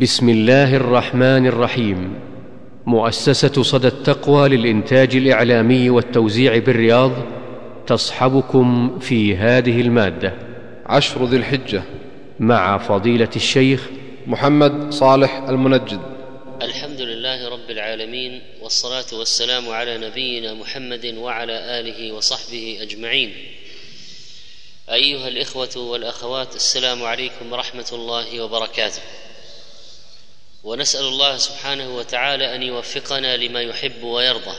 بسم الله الرحمن الرحيم. مؤسسة صدى التقوى للإنتاج الإعلامي والتوزيع بالرياض تصحبكم في هذه المادة. عشر ذي الحجة. مع فضيلة الشيخ محمد صالح المنجد. الحمد لله رب العالمين والصلاة والسلام على نبينا محمد وعلى آله وصحبه أجمعين. أيها الإخوة والأخوات السلام عليكم ورحمة الله وبركاته. ونسأل الله سبحانه وتعالى أن يوفقنا لما يحب ويرضى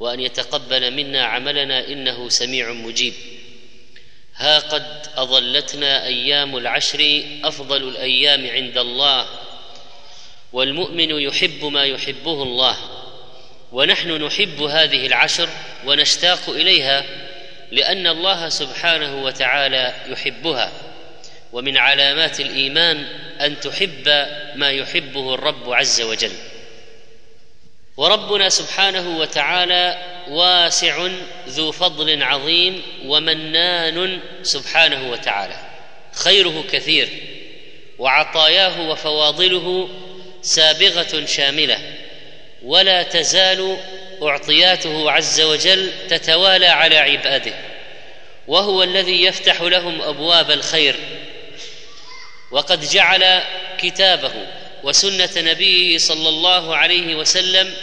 وأن يتقبل منا عملنا إنه سميع مجيب. ها قد أظلتنا أيام العشر أفضل الأيام عند الله والمؤمن يحب ما يحبه الله ونحن نحب هذه العشر ونشتاق إليها لأن الله سبحانه وتعالى يحبها. ومن علامات الإيمان أن تحب ما يحبه الرب عز وجل. وربنا سبحانه وتعالى واسع ذو فضل عظيم ومنان سبحانه وتعالى. خيره كثير وعطاياه وفواضله سابغة شاملة ولا تزال أعطياته عز وجل تتوالى على عباده وهو الذي يفتح لهم أبواب الخير وقد جعل كتابه وسنة نبيه صلى الله عليه وسلم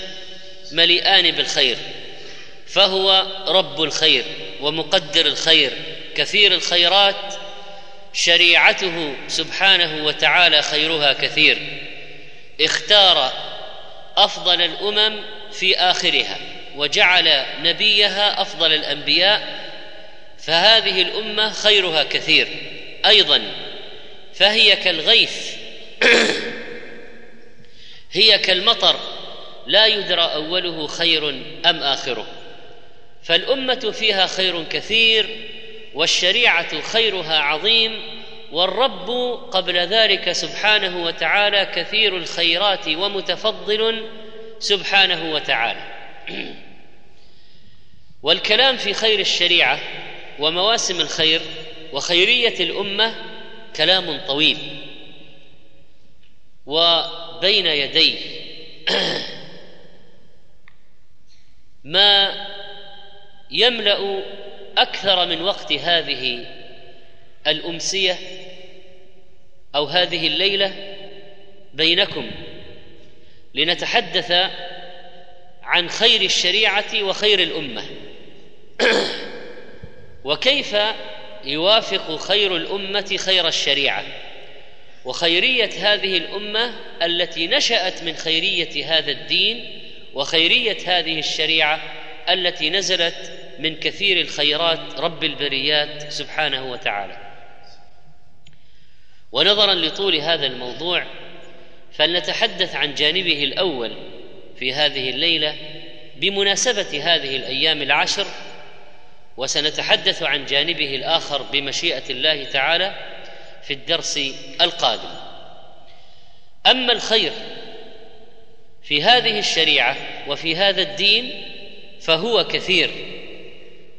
مليئان بالخير فهو رب الخير ومقدر الخير كثير الخيرات شريعته سبحانه وتعالى خيرها كثير اختار أفضل الأمم في آخرها وجعل نبيها أفضل الأنبياء فهذه الأمة خيرها كثير أيضا فهي كالغيث. هي كالمطر. لا يدرى أوله خير أم آخره. فالأمة فيها خير كثير والشريعة خيرها عظيم والرب قبل ذلك سبحانه وتعالى كثير الخيرات ومتفضل سبحانه وتعالى. والكلام في خير الشريعة ومواسم الخير وخيرية الأمة كلام طويل. وبين يديه ما يملأ أكثر من وقت هذه الأمسية أو هذه الليلة بينكم. لنتحدث عن خير الشريعة وخير الأمة. وكيف يوافق خير الأمة خير الشريعة. وخيرية هذه الأمة التي نشأت من خيرية هذا الدين وخيرية هذه الشريعة التي نزلت من كثير الخيرات رب البريات سبحانه وتعالى. ونظرا لطول هذا الموضوع فلنتحدث عن جانبه الأول في هذه الليلة بمناسبة هذه الأيام العشر وسنتحدث عن جانبه الآخر بمشيئة الله تعالى في الدرس القادم. أما الخير في هذه الشريعة وفي هذا الدين فهو كثير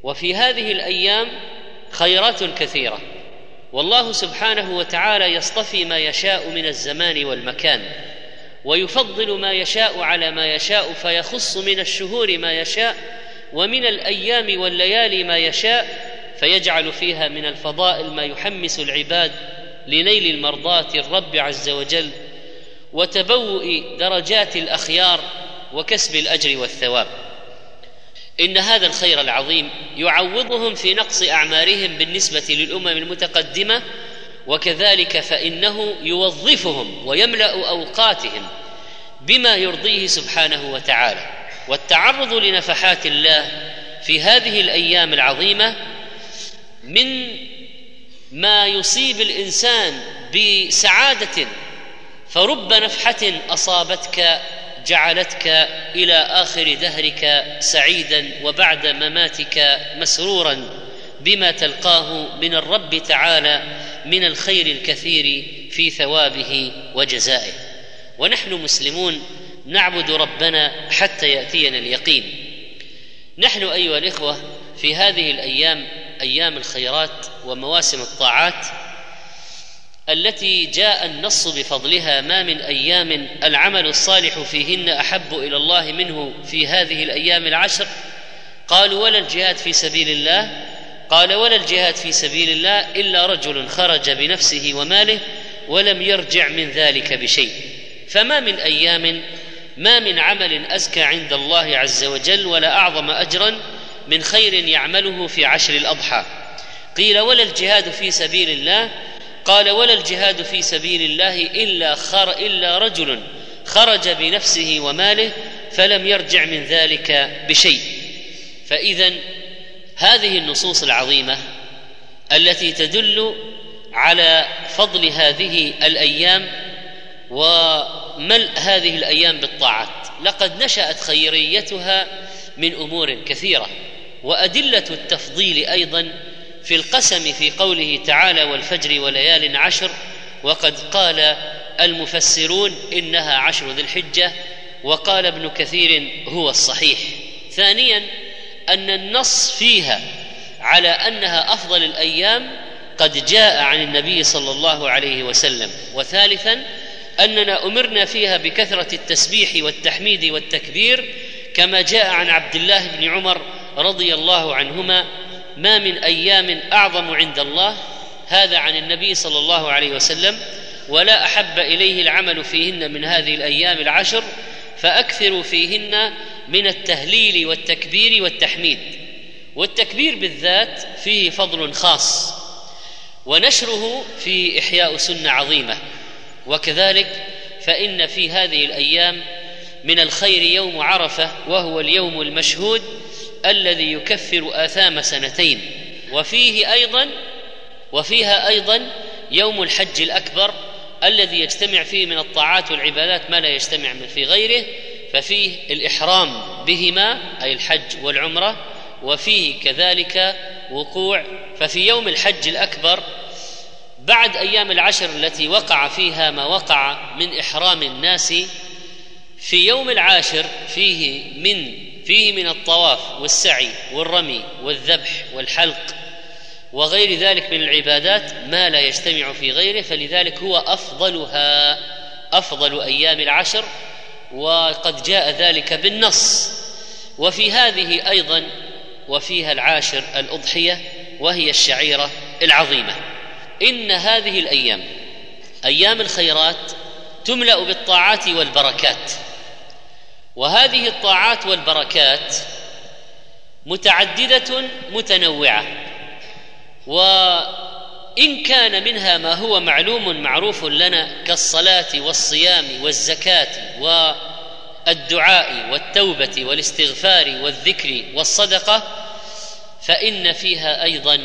وفي هذه الأيام خيرات كثيرة. والله سبحانه وتعالى يصطفي ما يشاء من الزمان والمكان ويفضل ما يشاء على ما يشاء فيخص من الشهور ما يشاء ومن الأيام والليالي ما يشاء فيجعل فيها من الفضائل ما يحمس العباد لنيل المرضاة الرب عز وجل وتبوء درجات الأخيار وكسب الأجر والثواب. إن هذا الخير العظيم يعوضهم في نقص أعمارهم بالنسبة للأمم المتقدمة وكذلك فإنه يوظفهم ويملأ أوقاتهم بما يرضيه سبحانه وتعالى. والتعرض لنفحات الله في هذه الأيام العظيمة من ما يصيب الإنسان بسعادة فرب نفحة أصابتك جعلتك إلى آخر دهرك سعيدا وبعد مماتك مسرورا بما تلقاه من الرب تعالى من الخير الكثير في ثوابه وجزائه. ونحن مسلمون نعبد ربنا حتى يأتينا اليقين. نحن أيها الإخوة في هذه الأيام أيام الخيرات ومواسم الطاعات التي جاء النص بفضلها ما من أيام العمل الصالح فيهن أحب إلى الله منه في هذه الأيام العشر. قالوا ولا الجهاد في سبيل الله؟ قال ولا الجهاد في سبيل الله إلا رجل خرج بنفسه وماله ولم يرجع من ذلك بشيء. فما من أيام ما من عمل أزكى عند الله عز وجل ولا أعظم أجرا من خير يعمله في عشر الأضحى. قيل ولا الجهاد في سبيل الله؟ قال ولا الجهاد في سبيل الله إلا خر إلا رجل خرج بنفسه وماله فلم يرجع من ذلك بشيء. فإذا هذه النصوص العظيمة التي تدل على فضل هذه الأيام وملء هذه الأيام بالطاعات. لقد نشأت خيريتها من أمور كثيرة وأدلة التفضيل أيضا في القسم في قوله تعالى والفجر وليال عشر وقد قال المفسرون إنها عشر ذي الحجة وقال ابن كثير هو الصحيح ثانيا أن النص فيها على أنها أفضل الأيام قد جاء عن النبي صلى الله عليه وسلم. وثالثا أننا أمرنا فيها بكثرة التسبيح والتحميد والتكبير كما جاء عن عبد الله بن عمر رضي الله عنهما ما من أيام أعظم عند الله هذا عن النبي صلى الله عليه وسلم ولا أحب إليه العمل فيهن من هذه الأيام العشر فاكثروا فيهن من التهليل والتكبير والتحميد. والتكبير بالذات فيه فضل خاص ونشره في إحياء سنة عظيمة. وكذلك فإن في هذه الأيام من الخير يوم عرفة وهو اليوم المشهود الذي يكفر آثام سنتين وفيه أيضا وفيها أيضا يوم الحج الأكبر الذي يجتمع فيه من الطاعات والعبادات ما لا يجتمع من في غيره ففيه الإحرام بهما أي الحج والعمرة وفيه كذلك وقوع ففي يوم الحج الأكبر بعد أيام العشر التي وقع فيها ما وقع من إحرام الناس في يوم العاشر فيه من فيه من الطواف والسعي والرمي والذبح والحلق وغير ذلك من العبادات ما لا يجتمع في غيره فلذلك هو أفضلها أفضل أيام العشر وقد جاء ذلك بالنص. وفي هذه أيضا وفيها العاشر الأضحية وهي الشعيرة العظيمة. إن هذه الأيام أيام الخيرات تملأ بالطاعات والبركات. وهذه الطاعات والبركات متعددة متنوعة. وإن كان منها ما هو معلوم معروف لنا كالصلاة والصيام والزكاة والدعاء والتوبة والاستغفار والذكر والصدقة فإن فيها أيضا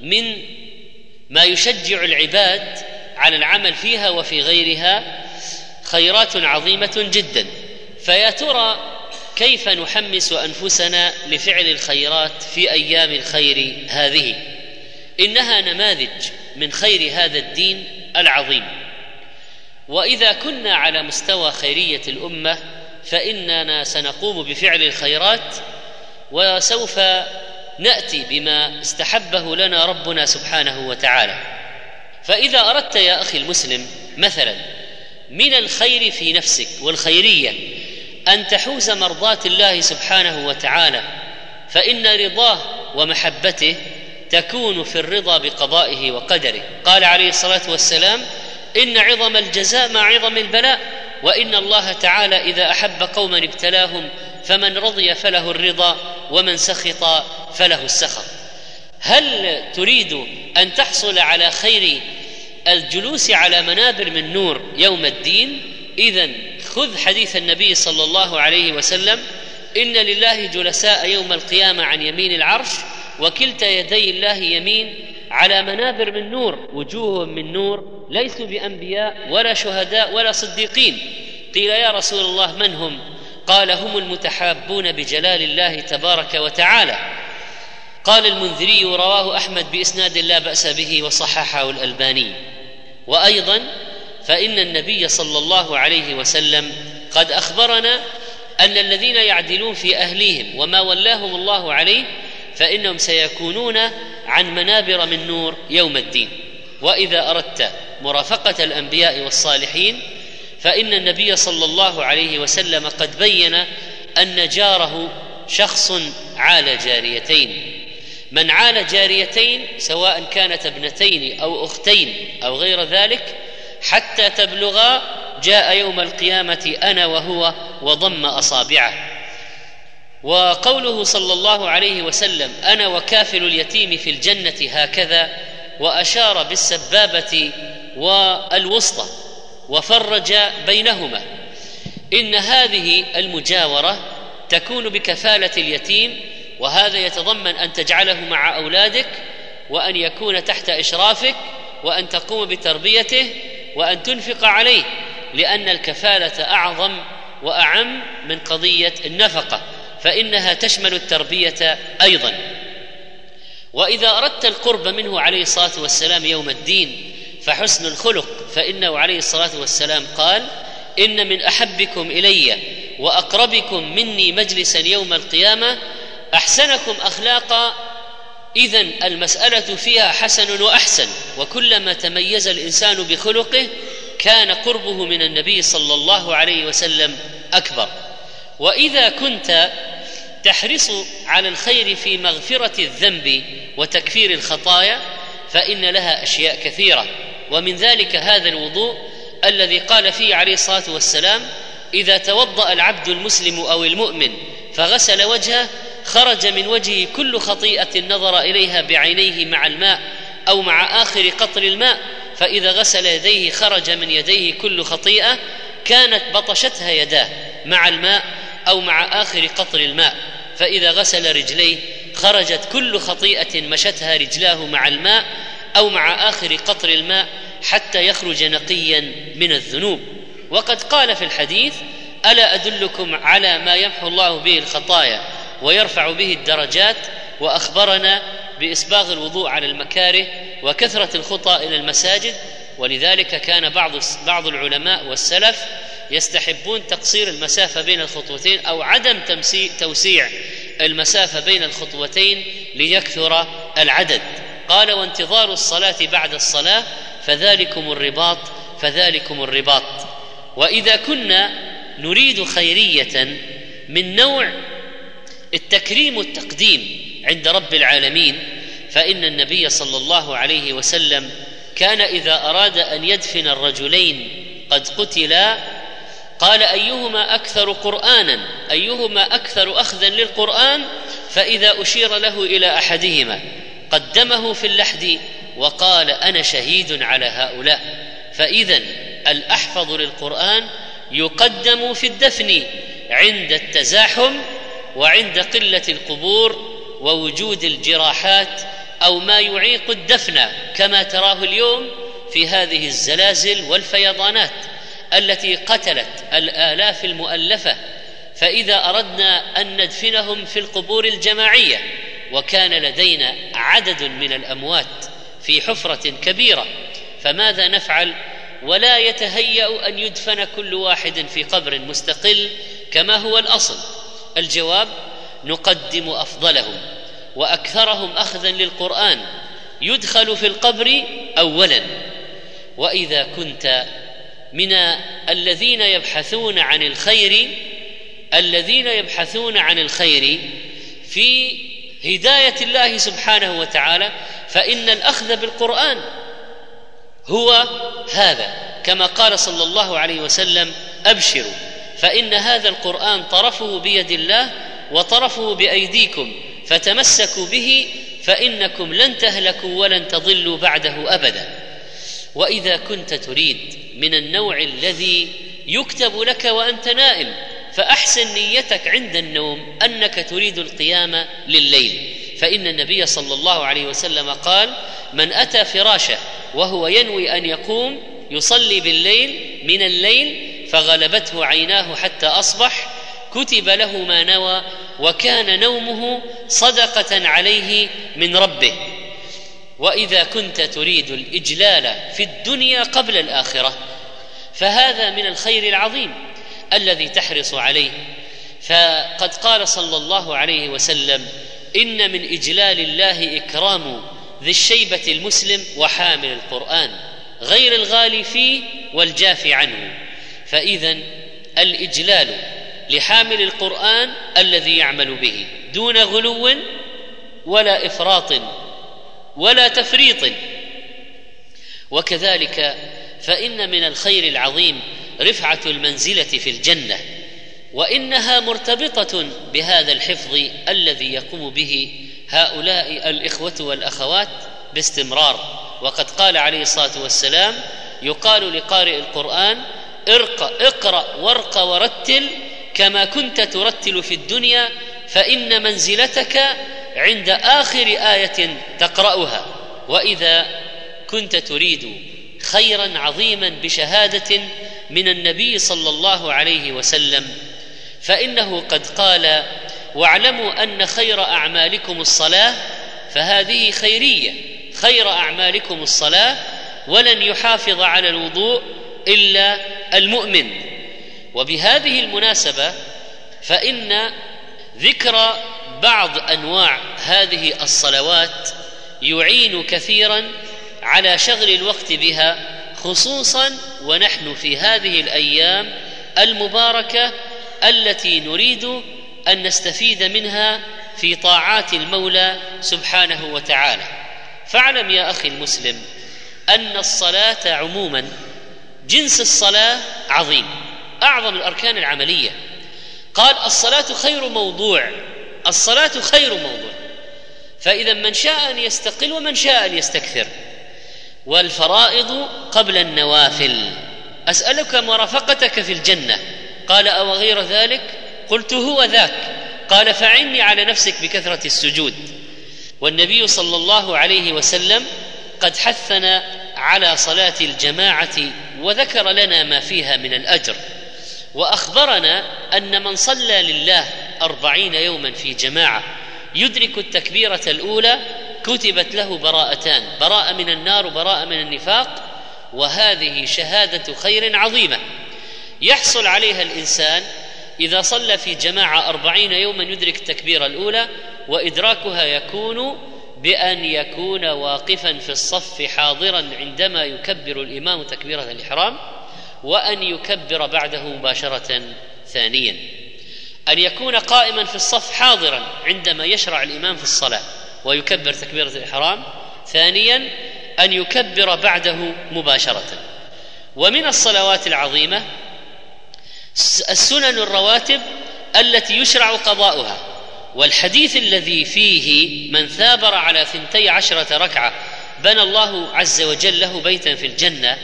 من ما يشجع العباد على العمل فيها وفي غيرها خيرات عظيمة جدا. فيا ترى كيف نحمس أنفسنا لفعل الخيرات في أيام الخير هذه؟ إنها نماذج من خير هذا الدين العظيم. وإذا كنا على مستوى خيرية الأمة فإننا سنقوم بفعل الخيرات وسوف نأتي بما استحبه لنا ربنا سبحانه وتعالى. فإذا أردت يا أخي المسلم مثلا من الخير في نفسك والخيرية أن تحوز مرضاة الله سبحانه وتعالى فإن رضاه ومحبته تكون في الرضا بقضائه وقدره. قال عليه الصلاة والسلام إن عظم الجزاء مع عظم البلاء وإن الله تعالى إذا أحب قوما ابتلاهم فمن رضي فله الرضا ومن سخط فله السخط. هل تريد أن تحصل على خير الجلوس على منابر من نور يوم الدين؟ إذا خذ حديث النبي صلى الله عليه وسلم إن لله جلساء يوم القيامة عن يمين العرش وكلتا يدي الله يمين على منابر من نور وجوههم من نور ليسوا بأنبياء ولا شهداء ولا صديقين. قيل يا رسول الله من هم؟ قال هم المتحابون بجلال الله تبارك وتعالى. قال المنذري رواه أحمد بإسناد لا بأس به وصححه الألباني. وأيضا فإن النبي صلى الله عليه وسلم قد أخبرنا أن الذين يعدلون في أهليهم وما ولاهم الله عليه فإنهم سيكونون عن منابر من نور يوم الدين. وإذا أردت مرافقة الأنبياء والصالحين فإن النبي صلى الله عليه وسلم قد بين أن جاره شخص عال جاريتين. من عال جاريتين سواء كانت ابنتين أو أختين أو غير ذلك حتى تبلغا جاء يوم القيامة أنا وهو وضم أصابعه. وقوله صلى الله عليه وسلم أنا وكافل اليتيم في الجنة هكذا وأشار بالسبابة والوسطى وفرج بينهما. إن هذه المجاورة تكون بكفالة اليتيم وهذا يتضمن أن تجعله مع أولادك وأن يكون تحت إشرافك وأن تقوم بتربيته وأن تنفق عليه لأن الكفالة أعظم وأعم من قضية النفقة. فإنها تشمل التربية أيضا. وإذا أردت القرب منه عليه الصلاة والسلام يوم الدين فحسن الخلق فإنه عليه الصلاة والسلام قال إن من أحبكم إلي وأقربكم مني مجلسا يوم القيامة أحسنكم اخلاقا اذا المسألة فيها حسن وأحسن. وكلما تميز الإنسان بخلقه كان قربه من النبي صلى الله عليه وسلم أكبر. وإذا كنت تحرص على الخير في مغفرة الذنب وتكفير الخطايا فإن لها أشياء كثيرة. ومن ذلك هذا الوضوء الذي قال فيه عليه الصلاة والسلام إذا توضأ العبد المسلم أو المؤمن فغسل وجهه خرج من وجهه كل خطيئة نظر إليها بعينيه مع الماء أو مع آخر قطر الماء فإذا غسل يديه خرج من يديه كل خطيئة كانت بطشتها يداه مع الماء أو مع آخر قطر الماء. فإذا غسل رجليه خرجت كل خطيئة مشتها رجلاه مع الماء أو مع آخر قطر الماء حتى يخرج نقيا من الذنوب. وقد قال في الحديث ألا أدلكم على ما يمحو الله به الخطايا ويرفع به الدرجات؟ وأخبرنا بإسباغ الوضوء على المكاره وكثرة الخطى إلى المساجد ولذلك كان بعض بعض العلماء والسلف يستحبون تقصير المسافة بين الخطوتين أو عدم توسيع المسافة بين الخطوتين ليكثر العدد. قال وانتظار الصلاة بعد الصلاة فذلكم الرباط فذلكم الرباط. وإذا كنا نريد خيرية من نوع التكريم والتقديم عند رب العالمين فإن النبي صلى الله عليه وسلم كان إذا أراد أن يدفن الرجلين قد قتلا قال أيهما أكثر قرآنا؟ أيهما أكثر أخذا للقرآن؟ فإذا أشير له إلى أحدهما قدمه في اللحد وقال أنا شهيد على هؤلاء. فاذا الأحفظ للقرآن يقدم في الدفن عند التزاحم وعند قلة القبور ووجود الجراحات أو ما يعيق الدفن كما تراه اليوم في هذه الزلازل والفيضانات التي قتلت الآلاف المؤلفة. فإذا أردنا أن ندفنهم في القبور الجماعية وكان لدينا عدد من الأموات في حفرة كبيرة فماذا نفعل؟ ولا يتهيأ أن يدفن كل واحد في قبر مستقل كما هو الأصل. الجواب نقدم أفضلهم. وأكثرهم اخذا للقرآن يدخل في القبر اولا. وإذا كنت من الذين يبحثون عن الخير الذين يبحثون عن الخير في هداية الله سبحانه وتعالى فإن الأخذ بالقرآن هو هذا. كما قال صلى الله عليه وسلم أبشروا فإن هذا القرآن طرفه بيد الله وطرفه بأيديكم. فتمسكوا به فإنكم لن تهلكوا ولن تضلوا بعده أبدا. وإذا كنت تريد من النوع الذي يكتب لك وأنت نائم فأحسن نيتك عند النوم أنك تريد القيام لليل. فإن النبي صلى الله عليه وسلم قال من أتى فراشه وهو ينوي أن يقوم يصلي بالليل من الليل فغلبته عيناه حتى أصبح كتب له ما نوى وكان نومه صدقة عليه من ربه. وإذا كنت تريد الإجلال في الدنيا قبل الآخرة فهذا من الخير العظيم الذي تحرص عليه. فقد قال صلى الله عليه وسلم إن من إجلال الله إكرام ذي الشيبة المسلم وحامل القرآن غير الغالي فيه والجافي عنه. فاذا الإجلال لحامل القرآن الذي يعمل به دون غلو ولا إفراط ولا تفريط. وكذلك فإن من الخير العظيم رفعة المنزلة في الجنة وإنها مرتبطة بهذا الحفظ الذي يقوم به هؤلاء الإخوة والأخوات باستمرار. وقد قال عليه الصلاة والسلام يقال لقارئ القرآن ارق اقرأ وارق ورتل كما كنت ترتل في الدنيا فإن منزلتك عند آخر آية تقرأها. وإذا كنت تريد خيرا عظيما بشهادة من النبي صلى الله عليه وسلم فإنه قد قال واعلموا أن خير أعمالكم الصلاة فهذه خيرية. خير أعمالكم الصلاة ولن يحافظ على الوضوء إلا المؤمن. وبهذه المناسبة فإن ذكر بعض أنواع هذه الصلوات يعين كثيرا على شغل الوقت بها خصوصا ونحن في هذه الأيام المباركة التي نريد أن نستفيد منها في طاعات المولى سبحانه وتعالى. فاعلم يا أخي المسلم أن الصلاة عموما جنس الصلاة عظيم. أعظم الأركان العملية. قال الصلاة خير موضوع. الصلاة خير موضوع. فإذا من شاء أن يستقل ومن شاء أن يستكثر. والفرائض قبل النوافل. أسألك مرافقتك في الجنة. قال أو غير ذلك؟ قلت هو ذاك. قال فعني على نفسك بكثرة السجود. والنبي صلى الله عليه وسلم قد حثنا على صلاة الجماعة وذكر لنا ما فيها من الأجر. وأخبرنا أن من صلى لله أربعين يوما في جماعة يدرك التكبيرة الأولى كتبت له براءتان براءة من النار وبراءة من النفاق وهذه شهادة خير عظيمة. يحصل عليها الإنسان إذا صلى في جماعة أربعين يوما يدرك التكبيرة الأولى وإدراكها يكون بأن يكون واقفا في الصف حاضرا عندما يكبر الإمام تكبيرة الإحرام. وأن يكبر بعده مباشرة ثانيا. أن يكون قائما في الصف حاضرا عندما يشرع الإمام في الصلاة ويكبر تكبيرة الإحرام. ثانيا أن يكبر بعده مباشرة. ومن الصلوات العظيمة السنن الرواتب التي يشرع قضاؤها. والحديث الذي فيه من ثابر على ثنتي عشرة ركعة بنى الله عز وجل له بيتا في الجنة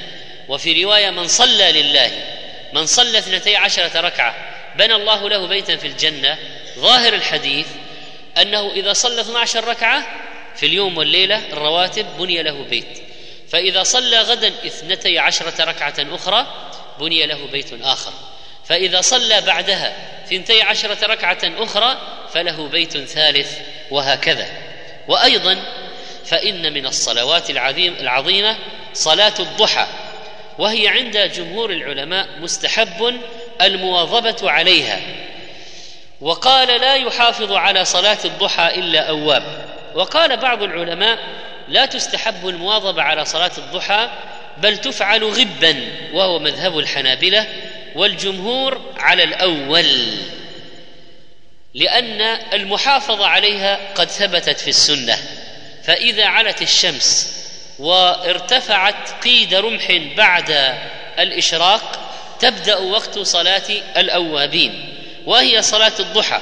وفي رواية من صلى لله من صلى اثنتي عشرة ركعة بنى الله له بيتا في الجنة ظاهر الحديث أنه إذا صلى 12 ركعة في اليوم والليلة الرواتب بني له بيت فإذا صلى غدا اثنتي عشرة ركعة أخرى بني له بيت آخر فإذا صلى بعدها ثنتي عشرة ركعة أخرى فله بيت ثالث وهكذا. وأيضا فإن من الصلوات العظيم العظيمة صلاة الضحى وهي عند جمهور العلماء مستحب المواظبة عليها. وقال لا يحافظ على صلاة الضحى إلا أواب. وقال بعض العلماء لا تستحب المواظبة على صلاة الضحى بل تفعل غبا وهو مذهب الحنابلة والجمهور على الأول لأن المحافظة عليها قد ثبتت في السنة. فإذا علت الشمس وارتفعت قيد رمح بعد الإشراق تبدأ وقت صلاة الأوابين وهي صلاة الضحى.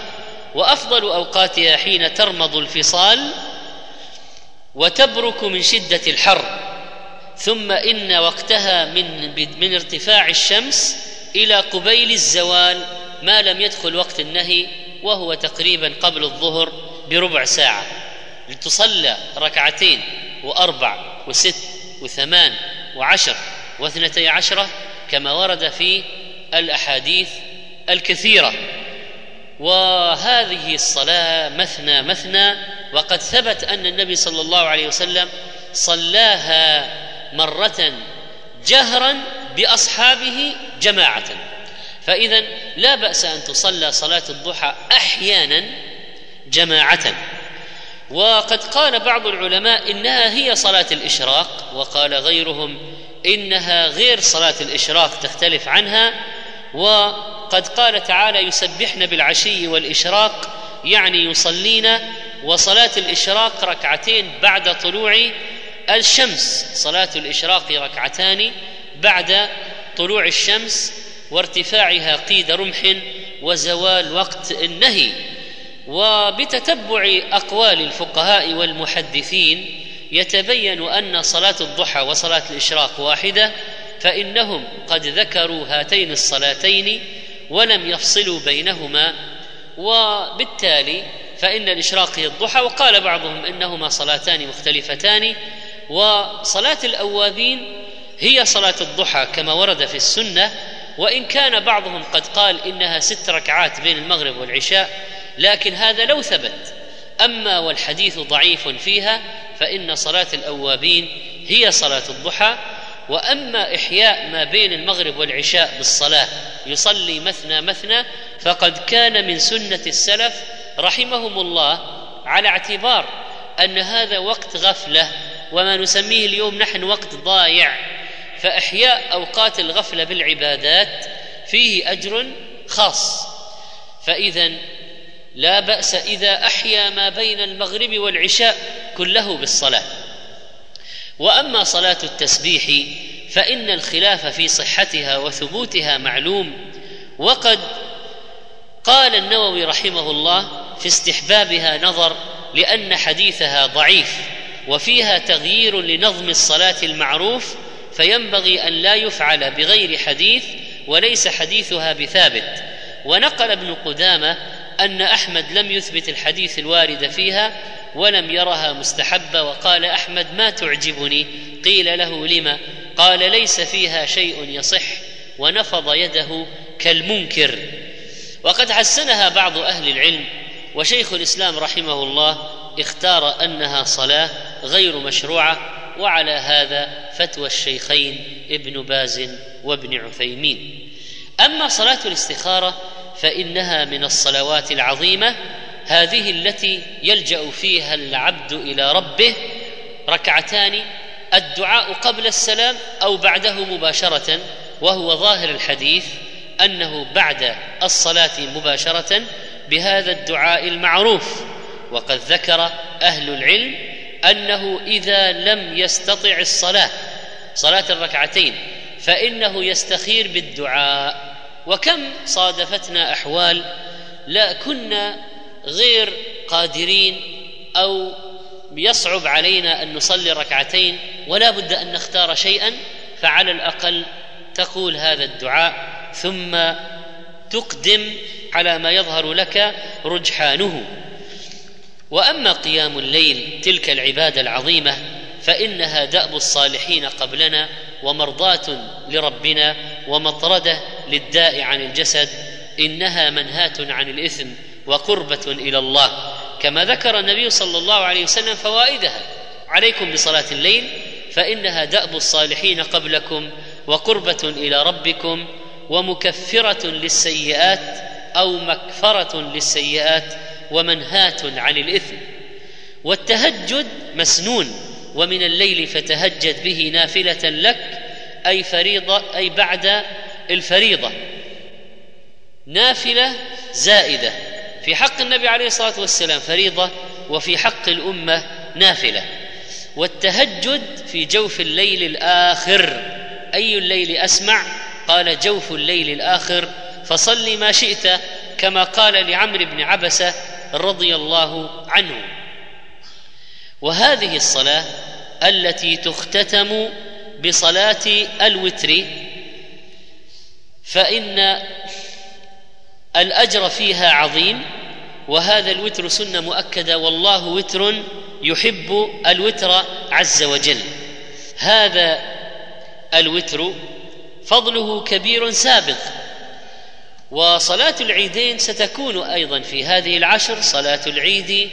وأفضل أوقاتها حين ترمض الفصال وتبرك من شدة الحر. ثم إن وقتها من من ارتفاع الشمس إلى قبيل الزوال ما لم يدخل وقت النهي وهو تقريبا قبل الظهر بربع ساعة. لتصلى ركعتين. وأربع وست وثمان وعشر واثنتي عشرة كما ورد في الأحاديث الكثيرة. وهذه الصلاة مثنى مثنى وقد ثبت أن النبي صلى الله عليه وسلم صلاها مرة جهرا بأصحابه جماعة. فإذا لا بأس أن تصلى صلاة الضحى أحيانا جماعة. وقد قال بعض العلماء إنها هي صلاة الإشراق وقال غيرهم إنها غير صلاة الإشراق تختلف عنها وقد قال تعالى يسبحن بالعشي والإشراق يعني يصلين وصلاة الإشراق ركعتين بعد طلوع الشمس صلاة الإشراق ركعتان بعد طلوع الشمس وارتفاعها قيد رمح وزوال وقت النهي. وبتتبع أقوال الفقهاء والمحدثين يتبين أن صلاة الضحى وصلاة الإشراق واحدة فإنهم قد ذكروا هاتين الصلاتين ولم يفصلوا بينهما. وبالتالي فإن الإشراق هي الضحى وقال بعضهم إنهما صلاتان مختلفتان. وصلاة الأوابين هي صلاة الضحى كما ورد في السنة. وإن كان بعضهم قد قال إنها ست ركعات بين المغرب والعشاء لكن هذا لو ثبت. أما والحديث ضعيف فيها فإن صلاة الأوابين هي صلاة الضحى وأما إحياء ما بين المغرب والعشاء بالصلاة يصلي مثنى مثنى فقد كان من سنة السلف رحمهم الله على اعتبار أن هذا وقت غفلة وما نسميه اليوم نحن وقت ضايع. فإحياء أوقات الغفلة بالعبادات فيه أجر خاص. فاذا لا بأس إذا أحيا ما بين المغرب والعشاء كله بالصلاة. وأما صلاة التسبيح فإن الخلاف في صحتها وثبوتها معلوم. وقد قال النووي رحمه الله في استحبابها نظر لأن حديثها ضعيف وفيها تغيير لنظم الصلاة المعروف فينبغي أن لا يفعل بغير حديث وليس حديثها بثابت. ونقل ابن قدامة أن أحمد لم يثبت الحديث الوارد فيها ولم يرها مستحبة وقال أحمد ما تعجبني؟ قيل له لم؟ قال ليس فيها شيء يصح ونفض يده كالمنكر. وقد حسنها بعض أهل العلم وشيخ الإسلام رحمه الله اختار أنها صلاة غير مشروعة وعلى هذا فتوى الشيخين ابن باز وابن عثيمين. أما صلاة الاستخارة فإنها من الصلوات العظيمة هذه التي يلجأ فيها العبد إلى ربه ركعتان الدعاء قبل السلام أو بعده مباشرة وهو ظاهر الحديث أنه بعد الصلاة مباشرة بهذا الدعاء المعروف. وقد ذكر أهل العلم أنه إذا لم يستطع الصلاة صلاة الركعتين فإنه يستخير بالدعاء. وكم صادفتنا أحوال لا كنا غير قادرين أو يصعب علينا أن نصلي ركعتين ولا بد أن نختار شيئا فعلى الأقل تقول هذا الدعاء ثم تقدم على ما يظهر لك رجحانه. وأما قيام الليل تلك العبادة العظيمة فإنها دأب الصالحين قبلنا ومرضاة لربنا ومطرده للداء عن الجسد إنها منهاة عن الإثم وقربة إلى الله. كما ذكر النبي صلى الله عليه وسلم فوائدها. عليكم بصلاة الليل فإنها دأب الصالحين قبلكم وقربة إلى ربكم ومكفرة للسيئات أو مكفرة للسيئات ومنهاة عن الإثم. والتهجد مسنون ومن الليل فتهجد به نافلة لك أي فريضة أي بعد الفريضة. نافلة زائدة. في حق النبي عليه الصلاة والسلام فريضة وفي حق الأمة نافلة. والتهجد في جوف الليل الآخر. أي الليل أسمع؟ قال جوف الليل الآخر. فصل ما شئت كما قال لعمرو بن عبسة رضي الله عنه. وهذه الصلاة التي تختتم بصلاة الوتر فإن الأجر فيها عظيم وهذا الوتر سنة مؤكدة والله وتر يحب الوتر عز وجل. هذا الوتر فضله كبير سابق وصلاة العيدين ستكون أيضا في هذه العشر صلاة العيد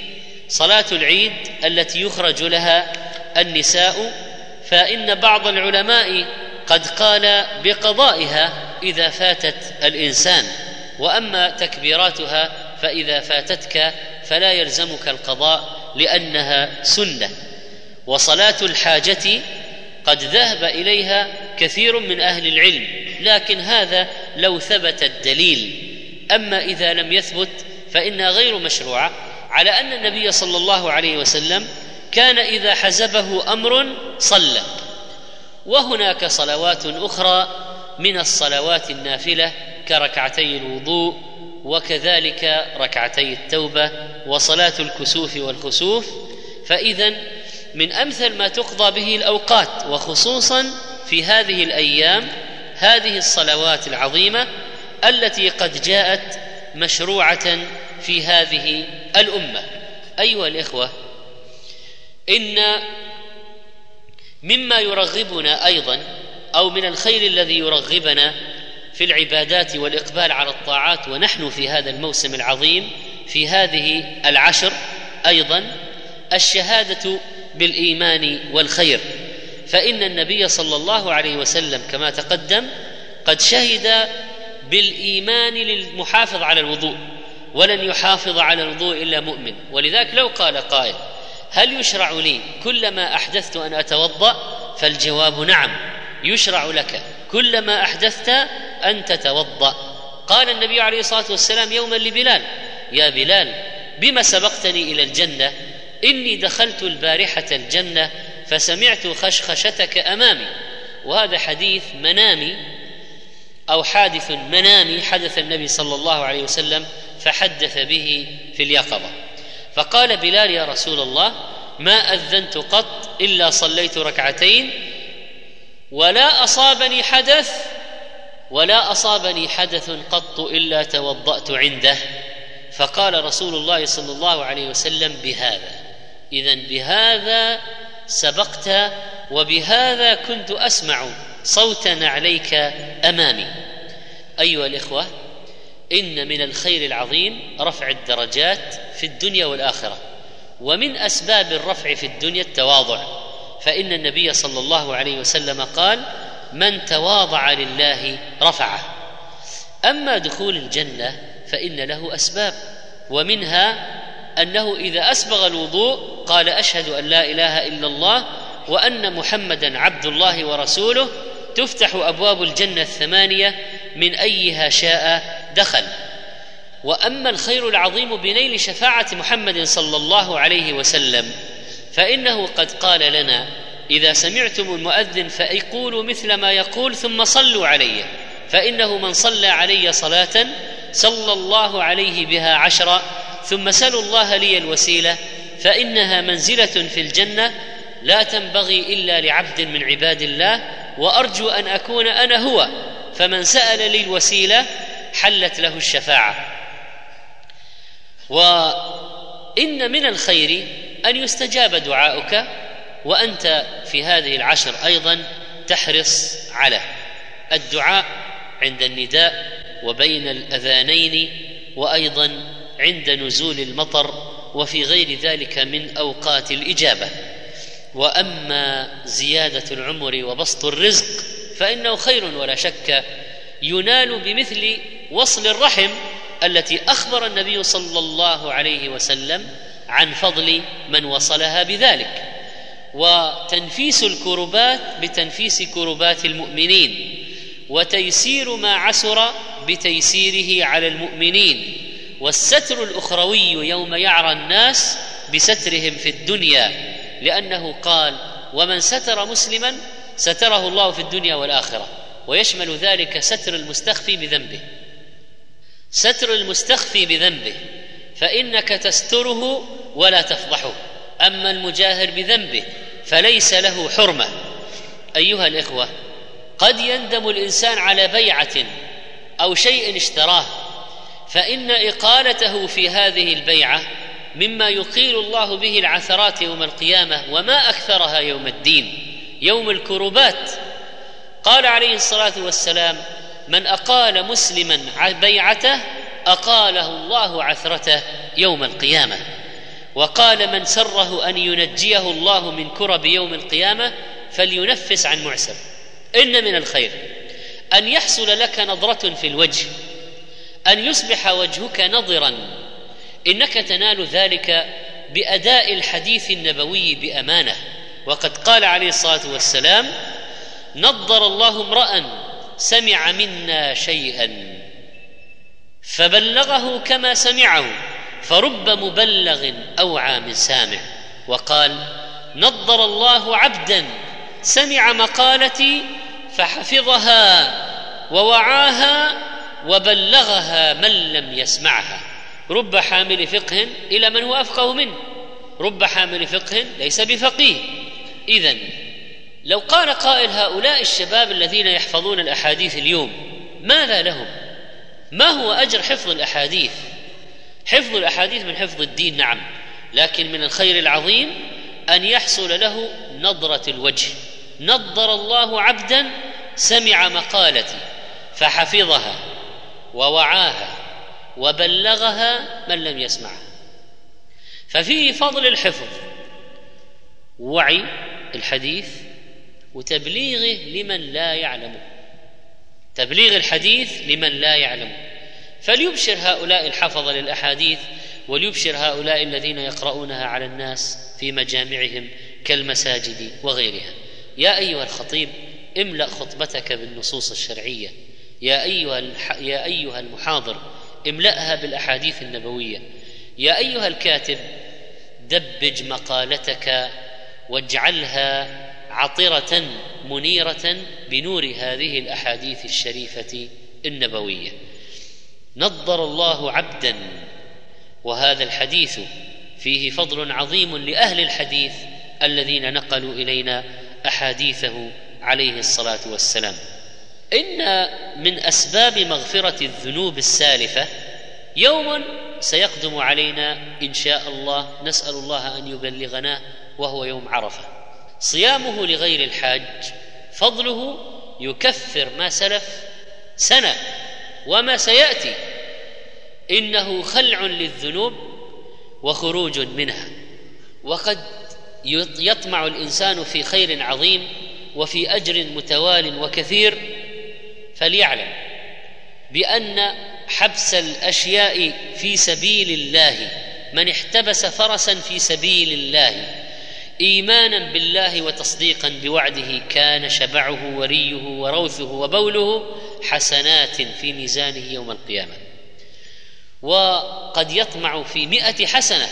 صلاة العيد التي يخرج لها النساء فإن بعض العلماء قد قال بقضائها إذا فاتت الإنسان وأما تكبيراتها فإذا فاتتك فلا يلزمك القضاء لأنها سنة. وصلاة الحاجة قد ذهب إليها كثير من أهل العلم لكن هذا لو ثبت الدليل. أما إذا لم يثبت فإنها غير مشروعة. على أن النبي صلى الله عليه وسلم كان إذا حزبه أمر صلى. وهناك صلوات أخرى من الصلوات النافلة كركعتي الوضوء وكذلك ركعتي التوبة وصلاة الكسوف والخسوف. فاذا من أمثل ما تقضى به الأوقات وخصوصا في هذه الأيام هذه الصلوات العظيمة التي قد جاءت مشروعة في هذه الأمة. أيها الإخوة إن مما يرغبنا أيضا أو من الخير الذي يرغبنا في العبادات والإقبال على الطاعات ونحن في هذا الموسم العظيم في هذه العشر أيضا الشهادة بالإيمان والخير. فإن النبي صلى الله عليه وسلم كما تقدم قد شهد بالإيمان للمحافظ على الوضوء. ولن يحافظ على الوضوء إلا مؤمن. ولذلك لو قال قائل هل يشرع لي كلما أحدثت أن أتوضأ؟ فالجواب نعم يشرع لك كلما أحدثت أن تتوضأ. قال النبي عليه الصلاة والسلام يوما لبلال يا بلال بما سبقتني إلى الجنة؟ إني دخلت البارحة الجنة فسمعت خشخشتك أمامي. وهذا حديث منامي أو حادث منامي حدث النبي صلى الله عليه وسلم فحدث به في اليقظة. فقال بلال يا رسول الله ما أذنت قط إلا صليت ركعتين ولا أصابني حدث ولا أصابني حدث قط إلا توضأت عنده. فقال رسول الله صلى الله عليه وسلم بهذا. اذا بهذا سبقت وبهذا كنت أسمع صوتا عليك أمامي. أيها الإخوة إن من الخير العظيم رفع الدرجات في الدنيا والآخرة ومن أسباب الرفع في الدنيا التواضع. فإن النبي صلى الله عليه وسلم قال من تواضع لله رفعه أما دخول الجنة فإن له أسباب ومنها أنه إذا أسبغ الوضوء قال أشهد أن لا إله إلا الله وأن محمدا عبد الله ورسوله تفتح أبواب الجنة الثمانية من أيها شاء دخل. وأما الخير العظيم بنيل شفاعة محمد صلى الله عليه وسلم فإنه قد قال لنا إذا سمعتم المؤذن فيقولوا مثل ما يقول ثم صلوا عليه فإنه من صلى علي صلاة صلى الله عليه بها عشرا ثم سلوا الله لي الوسيلة فإنها منزلة في الجنة لا تنبغي إلا لعبد من عباد الله وأرجو أن أكون أنا هو فمن سأل لي الوسيلة حلت له الشفاعة. وإن من الخير أن يستجاب دعاؤك وأنت في هذه العشر أيضا تحرص على الدعاء عند النداء وبين الأذانين وأيضا عند نزول المطر وفي غير ذلك من أوقات الإجابة. وأما زيادة العمر وبسط الرزق فإنه خير ولا شك ينال بمثل وصل الرحم التي أخبر النبي صلى الله عليه وسلم عن فضل من وصلها بذلك. وتنفيس الكربات بتنفيس كربات المؤمنين وتيسير ما عسر بتيسيره على المؤمنين والستر الأخروي يوم يعرى الناس بسترهم في الدنيا. لأنه قال ومن ستر مسلما ستره الله في الدنيا والآخرة ويشمل ذلك ستر المستخفي بذنبه. ستر المستخفي بذنبه فإنك تستره ولا تفضحه. أما المجاهر بذنبه فليس له حرمة. أيها الإخوة قد يندم الإنسان على بيعة أو شيء اشتراه فإن إقالته في هذه البيعة مما يقيل الله به العثرات يوم القيامة وما أكثرها يوم الدين يوم الكربات قال عليه الصلاة والسلام من أقال مسلما بيعته أقاله الله عثرته يوم القيامة. وقال من سره أن ينجيه الله من كرب يوم القيامة فلينفس عن معسر. إن من الخير. أن يحصل لك نظرة في الوجه. أن يصبح وجهك نضرا إنك تنال ذلك بأداء الحديث النبوي بأمانة. وقد قال عليه الصلاة والسلام نضر الله امرا سمع منا شيئا فبلغه كما سمعه فرب مبلغ أوعى من سامع. وقال نضر الله عبدا سمع مقالتي فحفظها ووعاها وبلغها من لم يسمعها. رب حامل فقه إلى من هو أفقه منه. رب حامل فقه ليس بفقيه. اذا لو قال قائل هؤلاء الشباب الذين يحفظون الأحاديث اليوم ماذا لهم؟ ما هو أجر حفظ الأحاديث؟ حفظ الأحاديث من حفظ الدين نعم لكن من الخير العظيم أن يحصل له نضره الوجه. نضر الله عبدا سمع مقالتي فحفظها ووعاها وبلغها من لم يسمعها. ففيه فضل الحفظ وعي الحديث وتبليغه لمن لا يعلمه. تبليغ الحديث لمن لا يعلمه. فليبشر هؤلاء الحفظه للأحاديث وليبشر هؤلاء الذين يقرؤونها على الناس في مجامعهم كالمساجد وغيرها. يا أيها الخطيب املأ خطبتك بالنصوص الشرعية. يا أيها يا أيها المحاضر املأها بالأحاديث النبوية. يا أيها الكاتب دبج مقالتك واجعلها عطرة منيرة بنور هذه الأحاديث الشريفة النبوية. نضر الله عبدا وهذا الحديث فيه فضل عظيم لأهل الحديث الذين نقلوا إلينا أحاديثه عليه الصلاة والسلام. إن من أسباب مغفرة الذنوب السالفة يوم سيقدم علينا إن شاء الله نسأل الله أن يبلغنا وهو يوم عرفة. صيامه لغير الحاج فضله يكفر ما سلف سنة وما سيأتي. إنه خلع للذنوب وخروج منها. وقد يطمع الإنسان في خير عظيم وفي أجر متوال وكثير فليعلم بأن حبس الأشياء في سبيل الله من احتبس فرسا في سبيل الله ايمانا بالله وتصديقا بوعده كان شبعه وريه وروثه وبوله حسنات في ميزانه يوم القيامة. وقد يطمع في مئة حسنة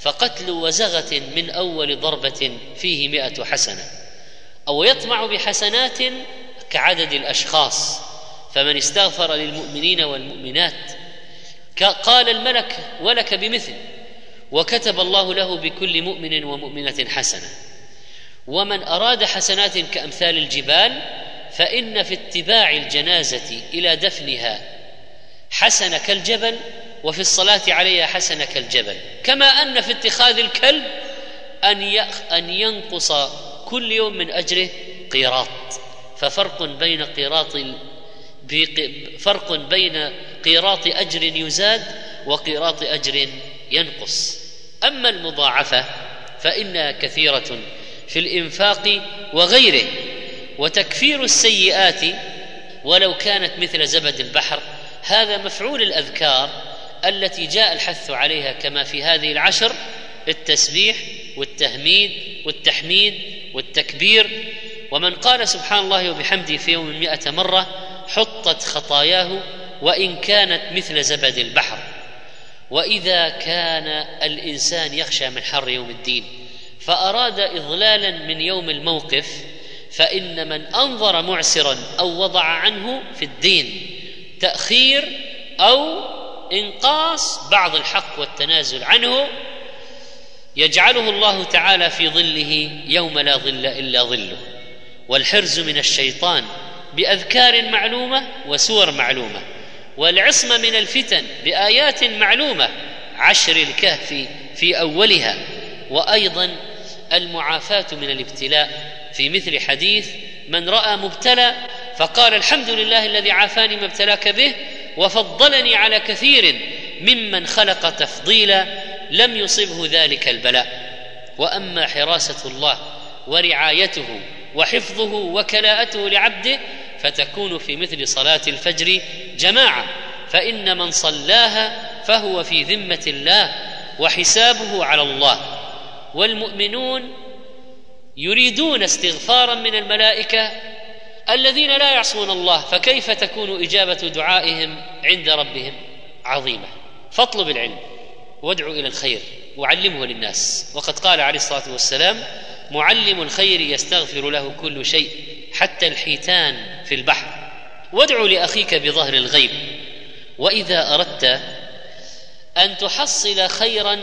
فقتل وزغة من أول ضربة فيه مئة حسنة. أو يطمع بحسنات كعدد الأشخاص فمن استغفر للمؤمنين والمؤمنات قال الملك ولك بمثل وكتب الله له بكل مؤمن ومؤمنة حسنة. ومن أراد حسنات كأمثال الجبال فإن في اتباع الجنازة إلى دفنها حسن كالجبل وفي الصلاة عليها حسن كالجبل. كما أن في اتخاذ الكلب أن أن ينقص كل يوم من أجره قيراط. ففرق بين قيراط فرق بين قيراط أجر يزاد وقيراط أجر ينقص. أما المضاعفة فإنها كثيرة في الإنفاق وغيره وتكفير السيئات ولو كانت مثل زبد البحر. هذا مفعول الأذكار التي جاء الحث عليها كما في هذه العشر التسبيح والتهميد والتحميد والتكبير. ومن قال سبحان الله وبحمده في يوم مئة مرة حطت خطاياه وإن كانت مثل زبد البحر. وإذا كان الإنسان يخشى من حر يوم الدين فأراد إضلالا من يوم الموقف فإن من أنظر معسرا أو وضع عنه في الدين تأخير أو إنقاص بعض الحق والتنازل عنه يجعله الله تعالى في ظله يوم لا ظل إلا ظله. والحرز من الشيطان بأذكار معلومة وسور معلومة والعصمة من الفتن بآيات معلومة عشر الكهف في أولها وأيضا المعافاة من الابتلاء. في مثل حديث من رأى مبتلى فقال الحمد لله الذي عافاني ما ابتلاك به وفضلني على كثير ممن خلق تفضيلا لم يصبه ذلك البلاء. وأما حراسة الله ورعايته وحفظه وكلاءته لعبده فتكون في مثل صلاة الفجر جماعة. فإن من صلاها فهو في ذمة الله وحسابه على الله. والمؤمنون يريدون استغفارا من الملائكة الذين لا يعصون الله فكيف تكون إجابة دعائهم عند ربهم؟ عظيمة. فاطلب العلم وادعو إلى الخير وعلمه للناس. وقد قال عليه الصلاة والسلام معلم الخير يستغفر له كل شيء حتى الحيتان في البحر. وادعو لأخيك بظهر الغيب. وإذا أردت أن تحصل خيرا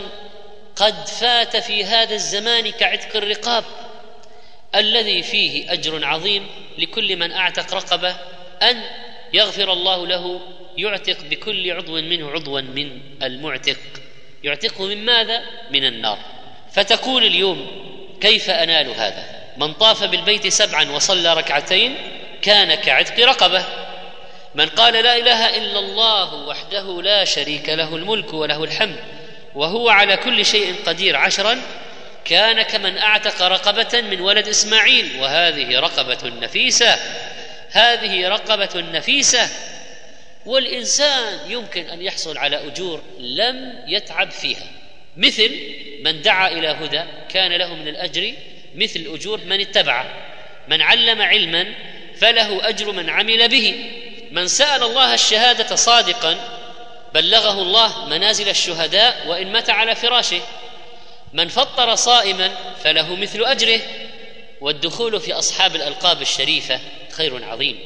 قد فات في هذا الزمان كعتق الرقاب الذي فيه أجر عظيم لكل من أعتق رقبه أن يغفر الله له يعتق بكل عضو منه عضوا من المعتق. يعتقه من ماذا؟ من النار. فتقول اليوم كيف أنال هذا؟ من طاف بالبيت سبعا وصلى ركعتين كان كعتق رقبة. من قال لا إله إلا الله وحده لا شريك له الملك وله الحمد وهو على كل شيء قدير عشرا كان كمن أعتق رقبة من ولد إسماعيل. وهذه رقبة نفيسة هذه رقبة نفيسة. والإنسان يمكن أن يحصل على أجور لم يتعب فيها مثل من دعا إلى هدى كان له من الأجر مثل أجور من اتبعه. من علم علما فله أجر من عمل به. من سأل الله الشهادة صادقا بلغه الله منازل الشهداء وإن مات على فراشه. من فطر صائما فله مثل أجره. والدخول في أصحاب الألقاب الشريفة خير عظيم.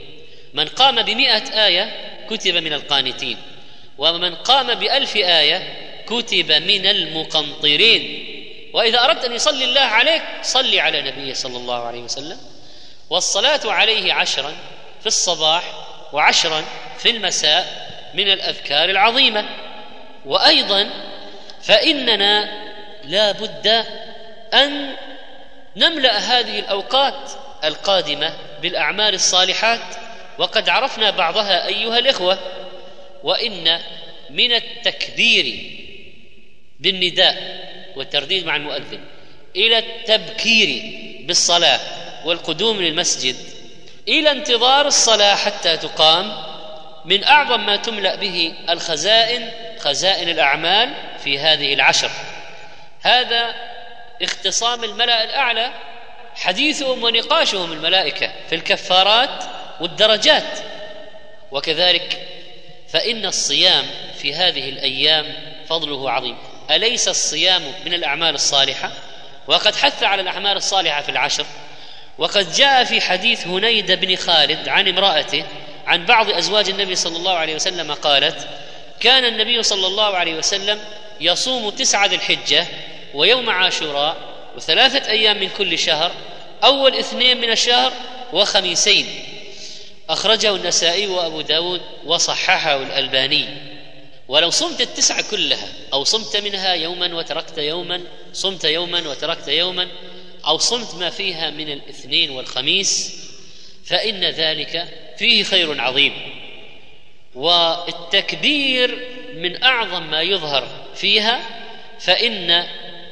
من قام بمئة آية كتب من القانتين. ومن قام بألف آية كتب من المقنطرين. وإذا أردت أن يصلي الله عليك صل على نبيه صلى الله عليه وسلم. والصلاة عليه عشرا في الصباح وعشرا في المساء من الأذكار العظيمة. وأيضا فإننا لا بد أن نملأ هذه الأوقات القادمة بالأعمال الصالحات. وقد عرفنا بعضها أيها الإخوة وإن من التكبير بالنداء والترديد مع المؤذن إلى التبكير بالصلاة والقدوم للمسجد إلى انتظار الصلاة حتى تقام من أعظم ما تملأ به الخزائن خزائن الأعمال في هذه العشر. هذا اختصام الملأ الأعلى حديثهم ونقاشهم الملائكة في الكفارات والدرجات. وكذلك فإن الصيام في هذه الأيام فضله عظيم. أليس الصيام من الأعمال الصالحة؟ وقد حث على الأعمال الصالحة في العشر. وقد جاء في حديث هنيد بن خالد عن امرأته عن بعض أزواج النبي صلى الله عليه وسلم قالت كان النبي صلى الله عليه وسلم يصوم تسعة ذي الحجة ويوم عاشوراء وثلاثة أيام من كل شهر أول اثنين من الشهر وخميسين. أخرجه النسائي وأبو داود وصححه الألباني. ولو صمت التسعة كلها أو صمت منها يوما وتركت يوما صمت يوما وتركت يوما أو صمت ما فيها من الاثنين والخميس فإن ذلك فيه خير عظيم. والتكبير من أعظم ما يظهر فيها فإن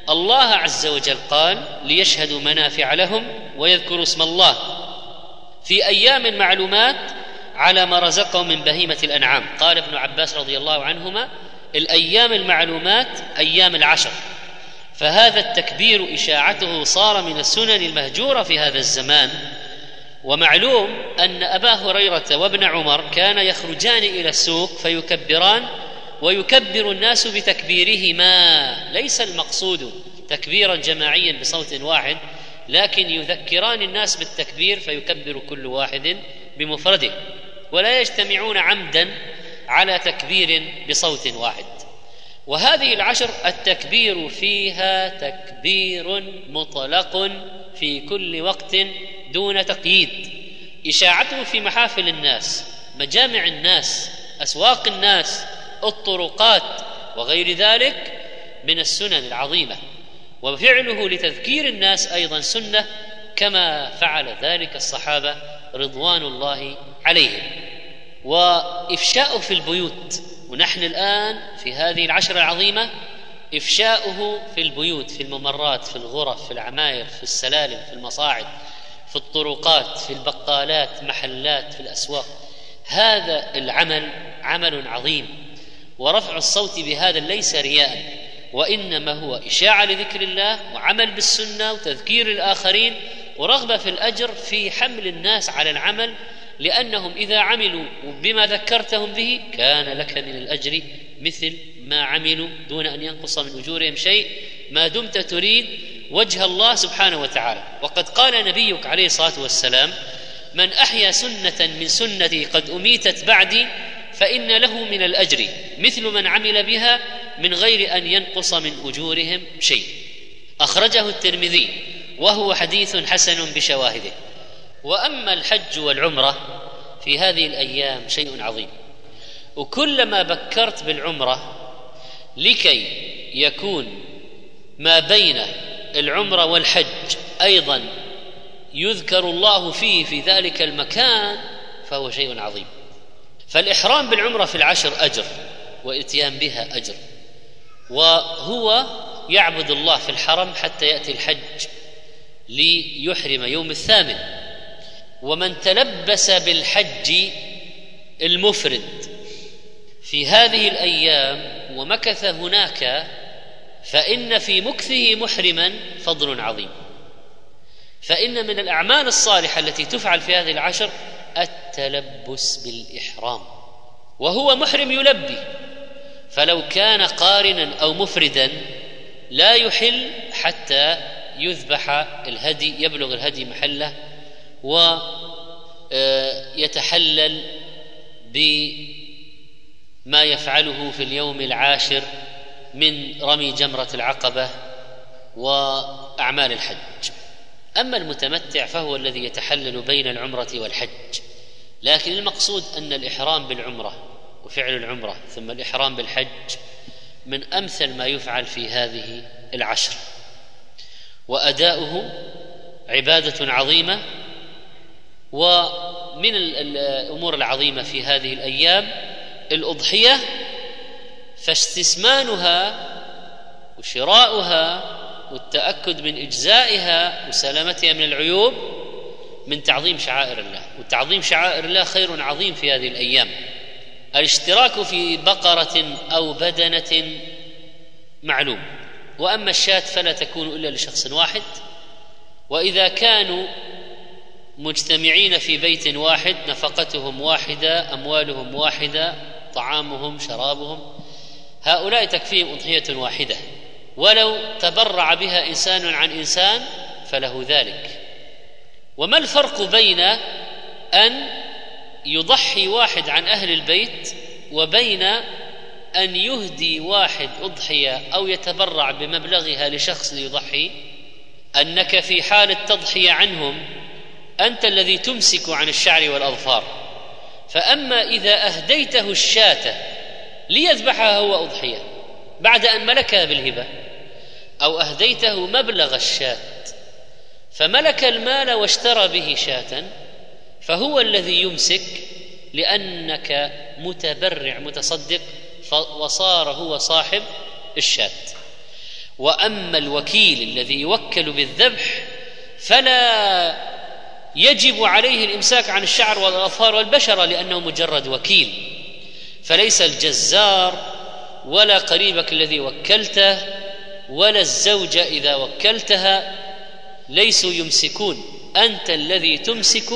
الله عز وجل قال ليشهدوا منافع لهم ويذكروا اسم الله. في أيام معلومات على ما رزقهم من بهيمة الأنعام. قال ابن عباس رضي الله عنهما الأيام المعلومات أيام العشر. فهذا التكبير إشاعته صار من السنن المهجورة في هذا الزمان. ومعلوم أن أبا هريرة وابن عمر كان يخرجان إلى السوق فيكبران ويكبر الناس بتكبيرهما. ليس المقصود تكبيرا جماعيا بصوت واحد لكن يذكران الناس بالتكبير فيكبر كل واحد بمفرده. ولا يجتمعون عمدا على تكبير بصوت واحد. وهذه العشر التكبير فيها تكبير مطلق في كل وقت دون تقييد. إشاعته في محافل الناس مجامع الناس أسواق الناس الطرقات وغير ذلك من السنن العظيمة. وفعله لتذكير الناس أيضا سنة كما فعل ذلك الصحابة رضوان الله عليهم. وافشاؤه في البيوت ونحن الآن في هذه العشرة العظيمة إفشاؤه في البيوت في الممرات في الغرف في العماير في السلالم في المصاعد في الطرقات في البقالات محلات في الأسواق. هذا العمل عمل عظيم ورفع الصوت بهذا ليس رياء وإنما هو إشاعة لذكر الله وعمل بالسنة وتذكير الآخرين ورغبة في الأجر في حمل الناس على العمل لأنهم إذا عملوا بما ذكرتهم به كان لك من الأجر مثل ما عملوا دون أن ينقص من أجورهم شيء ما دمت تريد وجه الله سبحانه وتعالى. وقد قال نبيك عليه الصلاة والسلام من أحيا سنة من سنتي قد أميتت بعدي فإن له من الأجر مثل من عمل بها من غير أن ينقص من أجورهم شيء. أخرجه الترمذي. وهو حديث حسن بشواهده. وأما الحج والعمرة في هذه الأيام شيء عظيم. وكلما بكرت بالعمرة لكي يكون ما بين العمرة والحج أيضا يذكر الله فيه في ذلك المكان فهو شيء عظيم. فالإحرام بالعمرة في العشر أجر وإتيان بها أجر. وهو يعبد الله في الحرم حتى يأتي الحج ليحرم يوم الثامن. ومن تلبس بالحج المفرد في هذه الأيام ومكث هناك فإن في مكثه محرما فضل عظيم. فإن من الأعمال الصالحة التي تفعل في هذه العشر التلبس بالإحرام وهو محرم يلبي. فلو كان قارنا أو مفردا لا يحل حتى يذبح الهدي يبلغ الهدي محله ويتحلل بما يفعله في اليوم العاشر من رمي جمرة العقبة وأعمال الحج. أما المتمتع فهو الذي يتحلل بين العمرة والحج. لكن المقصود أن الإحرام بالعمرة وفعل العمرة ثم الإحرام بالحج من أمثل ما يفعل في هذه العشر. وأداؤه عبادة عظيمة. ومن الأمور العظيمة في هذه الأيام الأضحية فاستثمانها وشراؤها والتأكد من إجزائها وسلامتها من العيوب من تعظيم شعائر الله. وتعظيم شعائر الله خير عظيم في هذه الأيام. الاشتراك في بقرة أو بدنة معلوم. وأما الشاة فلا تكون إلا لشخص واحد. وإذا كانوا مجتمعين في بيت واحد نفقتهم واحدة أموالهم واحدة طعامهم شرابهم هؤلاء تكفيهم أضحية واحدة. ولو تبرع بها إنسان عن إنسان فله ذلك. وما الفرق بين أن يضحي واحد عن أهل البيت وبين أن يهدي واحد اضحيه أو يتبرع بمبلغها لشخص ليضحي أنك في حال التضحية عنهم أنت الذي تمسك عن الشعر والأظفار. فأما إذا أهديته الشاة ليذبحها هو أضحية بعد أن ملكها بالهبة أو أهديته مبلغ الشاة فملك المال واشترى به شاة فهو الذي يمسك لأنك متبرع متصدق وصار هو صاحب الشاة. وأما الوكيل الذي يوكل بالذبح فلا يجب عليه الإمساك عن الشعر والأظفار والبشرة لأنه مجرد وكيل. فليس الجزار ولا قريبك الذي وكلته ولا الزوجه إذا وكلتها ليسوا يمسكون. أنت الذي تمسك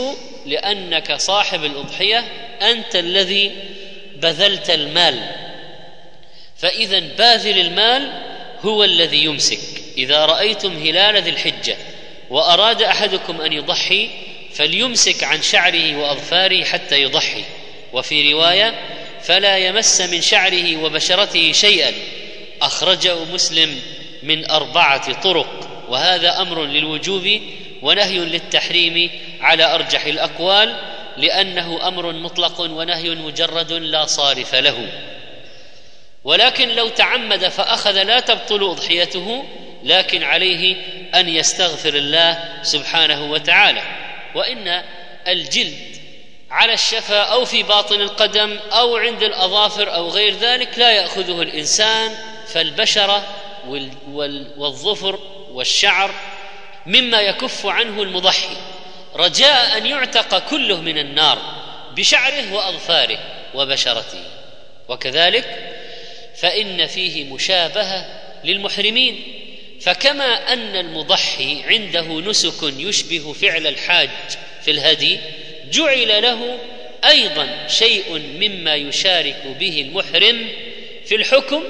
لأنك صاحب الأضحية أنت الذي بذلت المال. فإذا باذل المال هو الذي يمسك. إذا رأيتم هلال ذي الحجة وأراد أحدكم أن يضحي فليمسك عن شعره وأظفاره حتى يضحي. وفي رواية فلا يمس من شعره وبشرته شيئا. أخرجه مسلم من أربعة طرق. وهذا أمر للوجوب ونهي للتحريم على أرجح الأقوال لأنه أمر مطلق ونهي مجرد لا صارف له. ولكن لو تعمد فأخذ لا تبطل أضحيته لكن عليه أن يستغفر الله سبحانه وتعالى. وإن الجلد على الشفا أو في باطن القدم أو عند الأظافر أو غير ذلك لا يأخذه الإنسان فالبشره والظفر والشعر مما يكف عنه المضحي. رجاء أن يعتق كله من النار بشعره وأظفاره وبشرته. وكذلك فإن فيه مشابهة للمحرمين. فكما أن المضحي عنده نسك يشبه فعل الحاج في الهدي جعل له أيضا شيء مما يشارك به المحرم في الحكم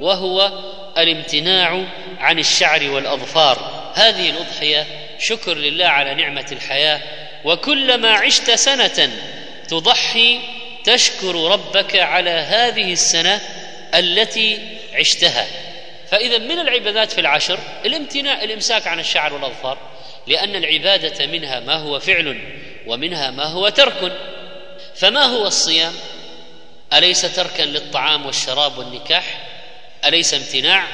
وهو الامتناع عن الشعر والأظفار. هذه الأضحية شكر لله على نعمة الحياة. وكلما عشت سنة تضحي تشكر ربك على هذه السنة التي عشتها. فإذا من العبادات في العشر الامتناع الإمساك عن الشعر والأظفار لأن العبادة منها ما هو فعل ومنها ما هو ترك. فما هو الصيام؟ أليس تركا للطعام والشراب والنكاح؟ أليس امتناع؟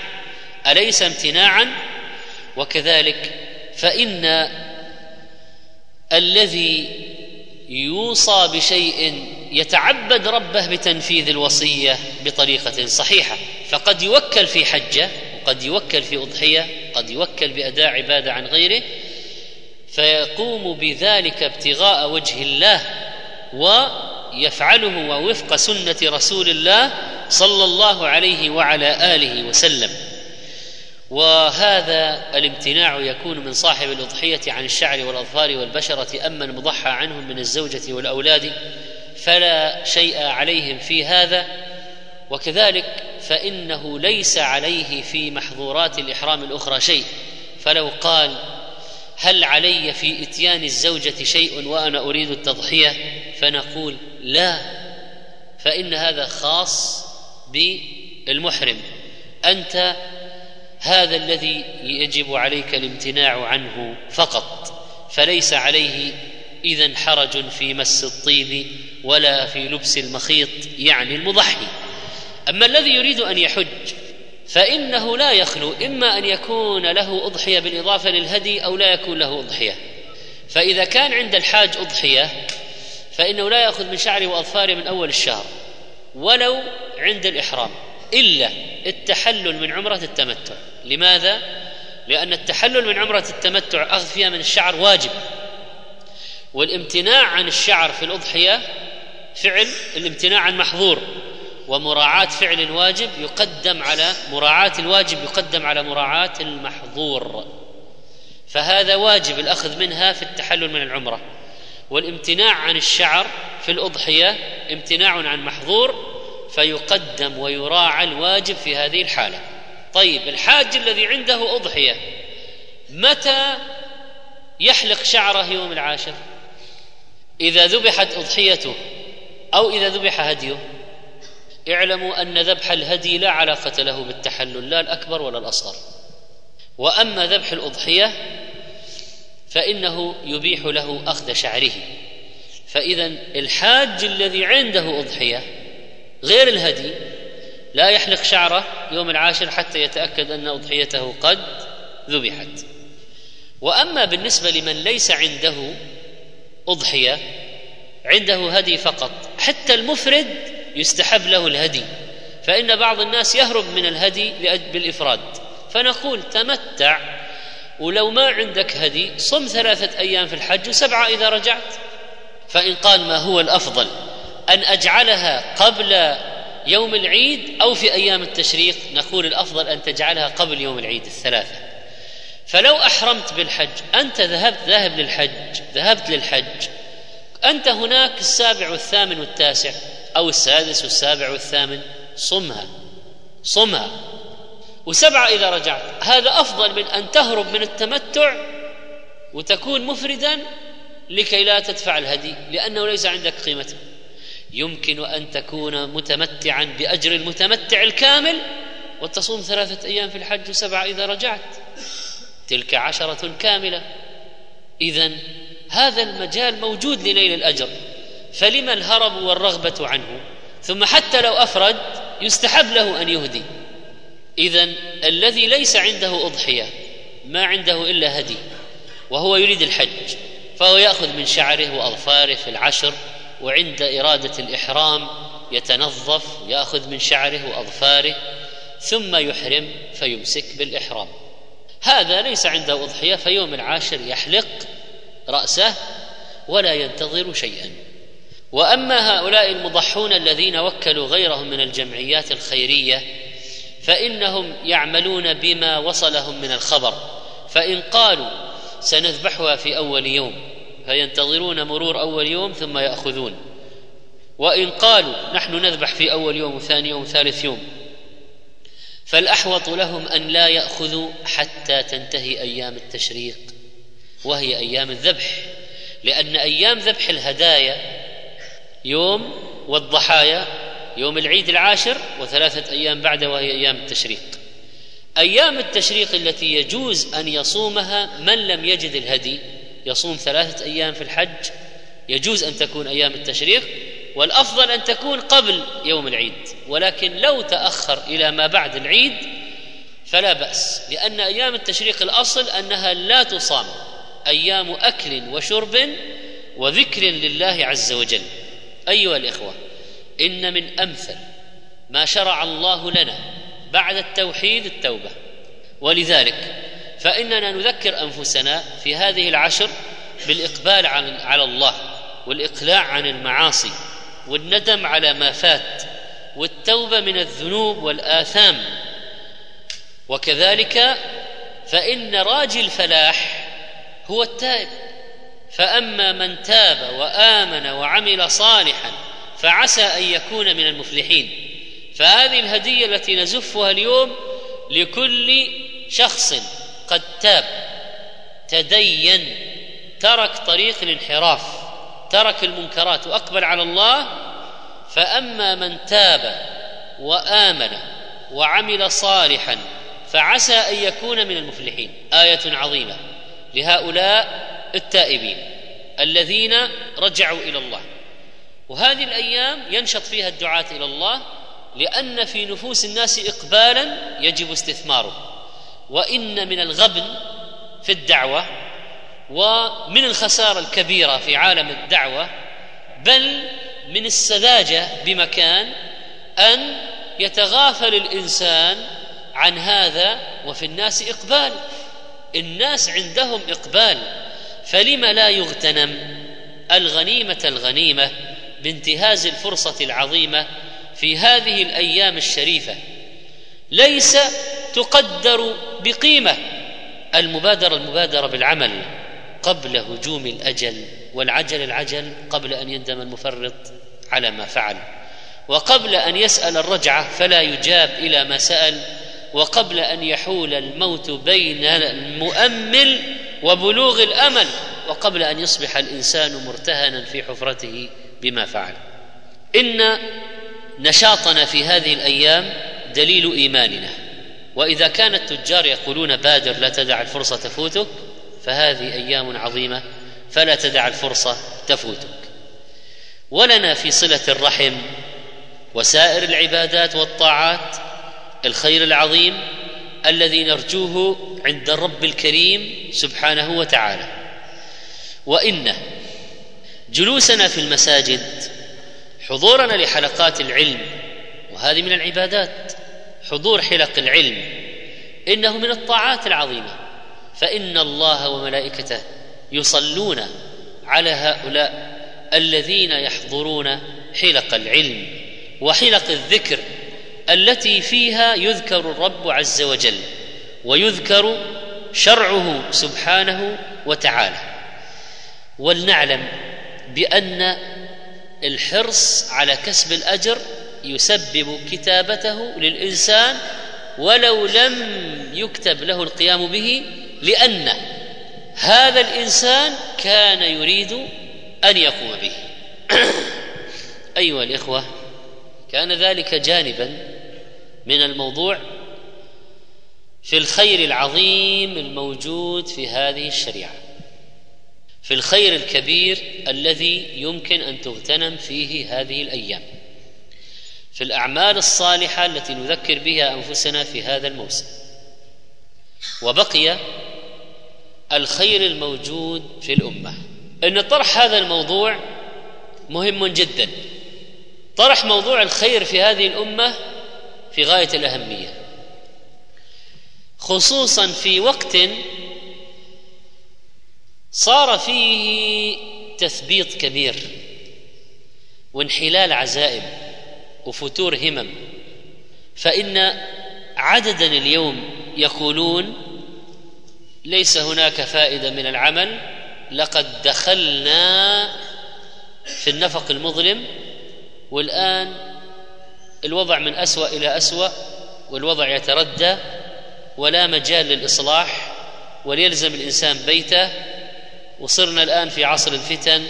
أليس امتناعا؟ وكذلك فإن الذي يوصى بشيء يتعبد ربه بتنفيذ الوصية بطريقة صحيحة. فقد يوكل في حجة وقد يوكل في أضحية قد يوكل بأداء عبادة عن غيره فيقوم بذلك ابتغاء وجه الله ويفعله ووفق سنة رسول الله صلى الله عليه وعلى آله وسلم. وهذا الامتناع يكون من صاحب الأضحية عن الشعر والأظفار والبشرة أما المضحى عنهم من الزوجة والأولاد فلا شيء عليهم في هذا وكذلك فإنه ليس عليه في محظورات الإحرام الأخرى شيء. فلو قال هل علي في إتيان الزوجة شيء وأنا أريد التضحية فنقول لا فإن هذا خاص بالمحرم. أنت هذا الذي يجب عليك الامتناع عنه فقط فليس عليه إذا حرج في مس الطيب ولا في لبس المخيط يعني المضحي. أما الذي يريد أن يحج فإنه لا يخلو إما أن يكون له أضحية بالإضافة للهدي أو لا يكون له أضحية. فإذا كان عند الحاج أضحية فإنه لا يأخذ من شعره وأظفاره من أول الشهر ولو عند الإحرام. إلا التحلل من عمرة التمتع. لماذا؟ لأن التحلل من عمرة التمتع أخذ فيها من الشعر واجب. والامتناع عن الشعر في الأضحية فعل الامتناع عن محظور ومراعاة فعل واجب يقدم على مراعاة الواجب يقدم على مراعاة المحظور. فهذا واجب الأخذ منها في التحلل من العمرة. والامتناع عن الشعر في الأضحية امتناع عن محظور فيقدم ويراعى الواجب في هذه الحالة. طيب الحاج الذي عنده أضحية متى يحلق شعره يوم العاشر؟ إذا ذبحت أضحيته أو إذا ذبح هديه. اعلموا أن ذبح الهدي لا علاقة له بالتحلل لا الأكبر ولا الأصغر. وأما ذبح الأضحية فإنه يبيح له أخذ شعره. فإذا الحاج الذي عنده أضحية غير الهدي لا يحلق شعره يوم العاشر حتى يتأكد أن أضحيته قد ذبحت. وأما بالنسبة لمن ليس عنده أضحية عنده هدي فقط. حتى المفرد يستحب له الهدي. فإن بعض الناس يهرب من الهدي بالإفراد. فنقول تمتع. ولو ما عندك هدي صم ثلاثة أيام في الحج وسبعة إذا رجعت. فإن قال ما هو الأفضل؟ أن أجعلها قبل يوم العيد أو في أيام التشريق. نقول الأفضل أن تجعلها قبل يوم العيد الثلاثة. فلو أحرمت بالحج أنت ذهبت ذاهب للحج ذهبت للحج. أنت هناك السابع والثامن والتاسع أو السادس والسابع والثامن. صمها. صمها. وسبعة إذا رجعت. هذا أفضل من أن تهرب من التمتع وتكون مفردا لكي لا تدفع الهدي لأنه ليس عندك قيمته يمكن أن تكون متمتعا بأجر المتمتع الكامل وتصوم ثلاثة أيام في الحج وسبعة إذا رجعت. تلك عشرة كاملة. إذا هذا المجال موجود لنيل الأجر فلما الهرب والرغبة عنه؟ ثم حتى لو أفرد يستحب له أن يهدي. إذا الذي ليس عنده أضحية ما عنده إلا هدي وهو يريد الحج فهو يأخذ من شعره وأظفاره في العشر وعند إرادة الإحرام يتنظف يأخذ من شعره وأظفاره ثم يحرم فيمسك بالإحرام. هذا ليس عنده أضحية فيوم العاشر يحلق رأسه ولا ينتظر شيئا. وأما هؤلاء المضحون الذين وكلوا غيرهم من الجمعيات الخيرية فإنهم يعملون بما وصلهم من الخبر. فإن قالوا سنذبحها في أول يوم فينتظرون مرور أول يوم ثم يأخذون. وإن قالوا نحن نذبح في أول يوم وثاني يوم وثالث يوم فالأحوط لهم أن لا يأخذوا حتى تنتهي أيام التشريق. وهي أيام الذبح. لأن أيام ذبح الهدايا يوم والضحايا يوم العيد العاشر وثلاثة أيام بعده وهي أيام التشريق. أيام التشريق التي يجوز أن يصومها من لم يجد الهدي يصوم ثلاثة أيام في الحج يجوز أن تكون أيام التشريق والأفضل أن تكون قبل يوم العيد. ولكن لو تأخر إلى ما بعد العيد فلا بأس لأن أيام التشريق الأصل أنها لا تصام. أيام أكل وشرب وذكر لله عز وجل. أيها الإخوة إن من أمثل ما شرع الله لنا بعد التوحيد التوبة. ولذلك فإننا نذكر أنفسنا في هذه العشر بالإقبال على الله والإقلاع عن المعاصي والندم على ما فات والتوبة من الذنوب والآثام. وكذلك فإن راجي الفلاح هو التائب. فأما من تاب وآمن وعمل صالحا فعسى أن يكون من المفلحين. فهذه الهدية التي نزفها اليوم لكل شخص قد تاب. تدين ترك طريق الانحراف ترك المنكرات وأقبل على الله. فأما من تاب وآمن وعمل صالحا فعسى أن يكون من المفلحين. آية عظيمة. لهؤلاء التائبين الذين رجعوا إلى الله. وهذه الأيام ينشط فيها الدعاة إلى الله لأن في نفوس الناس اقبالا يجب استثماره. وإن من الغبن في الدعوة ومن الخسارة الكبيرة في عالم الدعوة بل من السذاجة بمكان أن يتغافل الإنسان عن هذا وفي الناس إقبال. الناس عندهم إقبال فلم لا يغتنم؟ الغنيمة الغنيمة بانتهاز الفرصة العظيمة في هذه الأيام الشريفة. ليس تقدر بقيمة المبادرة المبادرة بالعمل قبل هجوم الأجل والعجل العجل قبل أن يندم المفرط على ما فعل وقبل أن يسأل الرجعة فلا يجاب إلى ما سأل وقبل أن يحول الموت بين المؤمل وبلوغ الأمل وقبل أن يصبح الإنسان مرتهنا في حفرته بما فعل. إن نشاطنا في هذه الأيام دليل إيماننا. وإذا كان التجار يقولون بادر لا تدع الفرصة تفوتك فهذه أيام عظيمة فلا تدع الفرصة تفوتك. ولنا في صلة الرحم وسائر العبادات والطاعات الخير العظيم الذي نرجوه عند الرب الكريم سبحانه وتعالى. وإن جلوسنا في المساجد حضورنا لحلقات العلم وهذه من العبادات حضور حلق العلم إنه من الطاعات العظيمة. فإن الله وملائكته يصلون على هؤلاء الذين يحضرون حلق العلم وحلق الذكر التي فيها يذكر الرب عز وجل ويذكر شرعه سبحانه وتعالى. ولنعلم بأن الحرص على كسب الأجر يسبب كتابته للإنسان ولو لم يكتب له القيام به لأن هذا الإنسان كان يريد أن يقوم به. أيها الإخوة كان ذلك جانبا من الموضوع في الخير العظيم الموجود في هذه الشريعة في الخير الكبير الذي يمكن أن تغتنم فيه هذه الأيام في الأعمال الصالحة التي نذكر بها أنفسنا في هذا الموسم وبقي الخير الموجود في الأمة. إن طرح هذا الموضوع مهم جدا. طرح موضوع الخير في هذه الأمة في غاية الأهمية. خصوصا في وقت صار فيه تثبيط كبير وانحلال عزائم وفتور همم فإن عددا اليوم يقولون ليس هناك فائدة من العمل لقد دخلنا في النفق المظلم والآن الوضع من أسوأ إلى أسوأ والوضع يتردى ولا مجال للإصلاح وليلزم الإنسان بيته. وصرنا الآن في عصر الفتن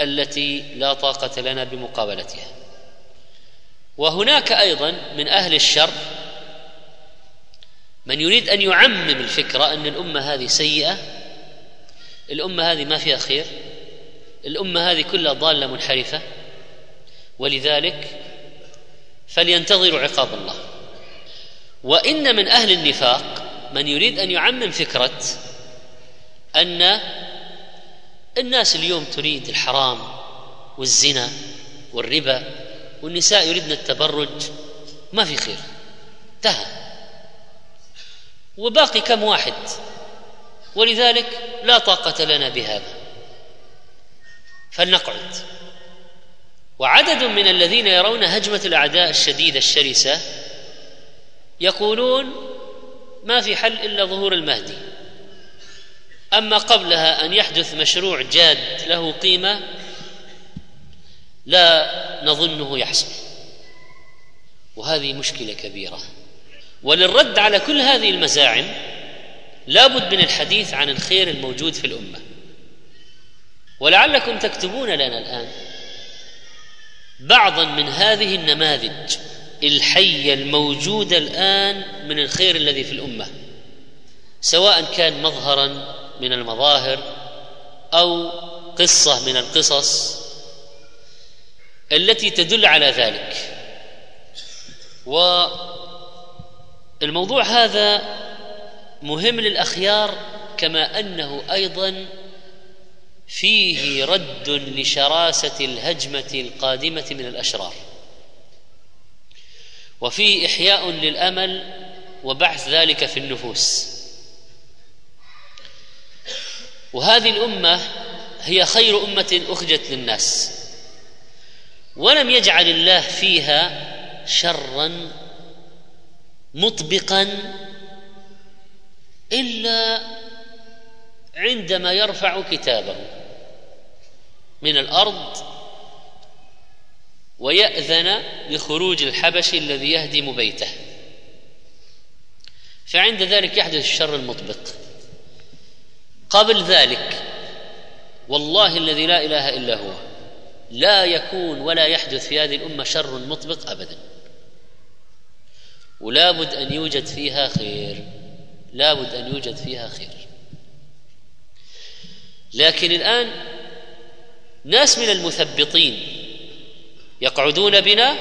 التي لا طاقة لنا بمقابلتها. وهناك أيضا من أهل الشر من يريد أن يعمم الفكرة أن الأمة هذه سيئة الأمة هذه ما فيها خير الأمة هذه كلها ضالة منحرفة. ولذلك فلينتظروا عقاب الله. وإن من أهل النفاق من يريد أن يعمم فكرة أن الناس اليوم تريد الحرام والزنا والربا والنساء يريدن التبرج ما في خير. انتهى. وباقي كم واحد. ولذلك لا طاقة لنا بهذا. فلنقعد. وعدد من الذين يرون هجمة الأعداء الشديدة الشرسة يقولون ما في حل إلا ظهور المهدي. أما قبلها أن يحدث مشروع جاد له قيمة لا نظنه يحصل. وهذه مشكلة كبيرة. وللرد على كل هذه المزاعم لابد من الحديث عن الخير الموجود في الأمة. ولعلكم تكتبون لنا الآن بعضا من هذه النماذج الحية الموجودة الآن من الخير الذي في الأمة سواء كان مظهرا من المظاهر أو قصة من القصص التي تدل على ذلك. و الموضوع هذا مهم للأخيار كما أنه أيضا فيه رد لشراسة الهجمة القادمة من الأشرار. وفيه إحياء للأمل وبعث ذلك في النفوس. وهذه الأمة هي خير أمة أخرجت للناس. ولم يجعل الله فيها شرا مطبقا إلا عندما يرفع كتابه من الأرض ويأذن بخروج الحبش الذي يهدم بيته. فعند ذلك يحدث الشر المطبق. قبل ذلك والله الذي لا إله إلا هو لا يكون ولا يحدث في هذه الأمة شر مطبق ابدا. ولا بد أن يوجد فيها خير لا بد أن يوجد فيها خير. لكن الآن ناس من المثبطين يقعدون بنا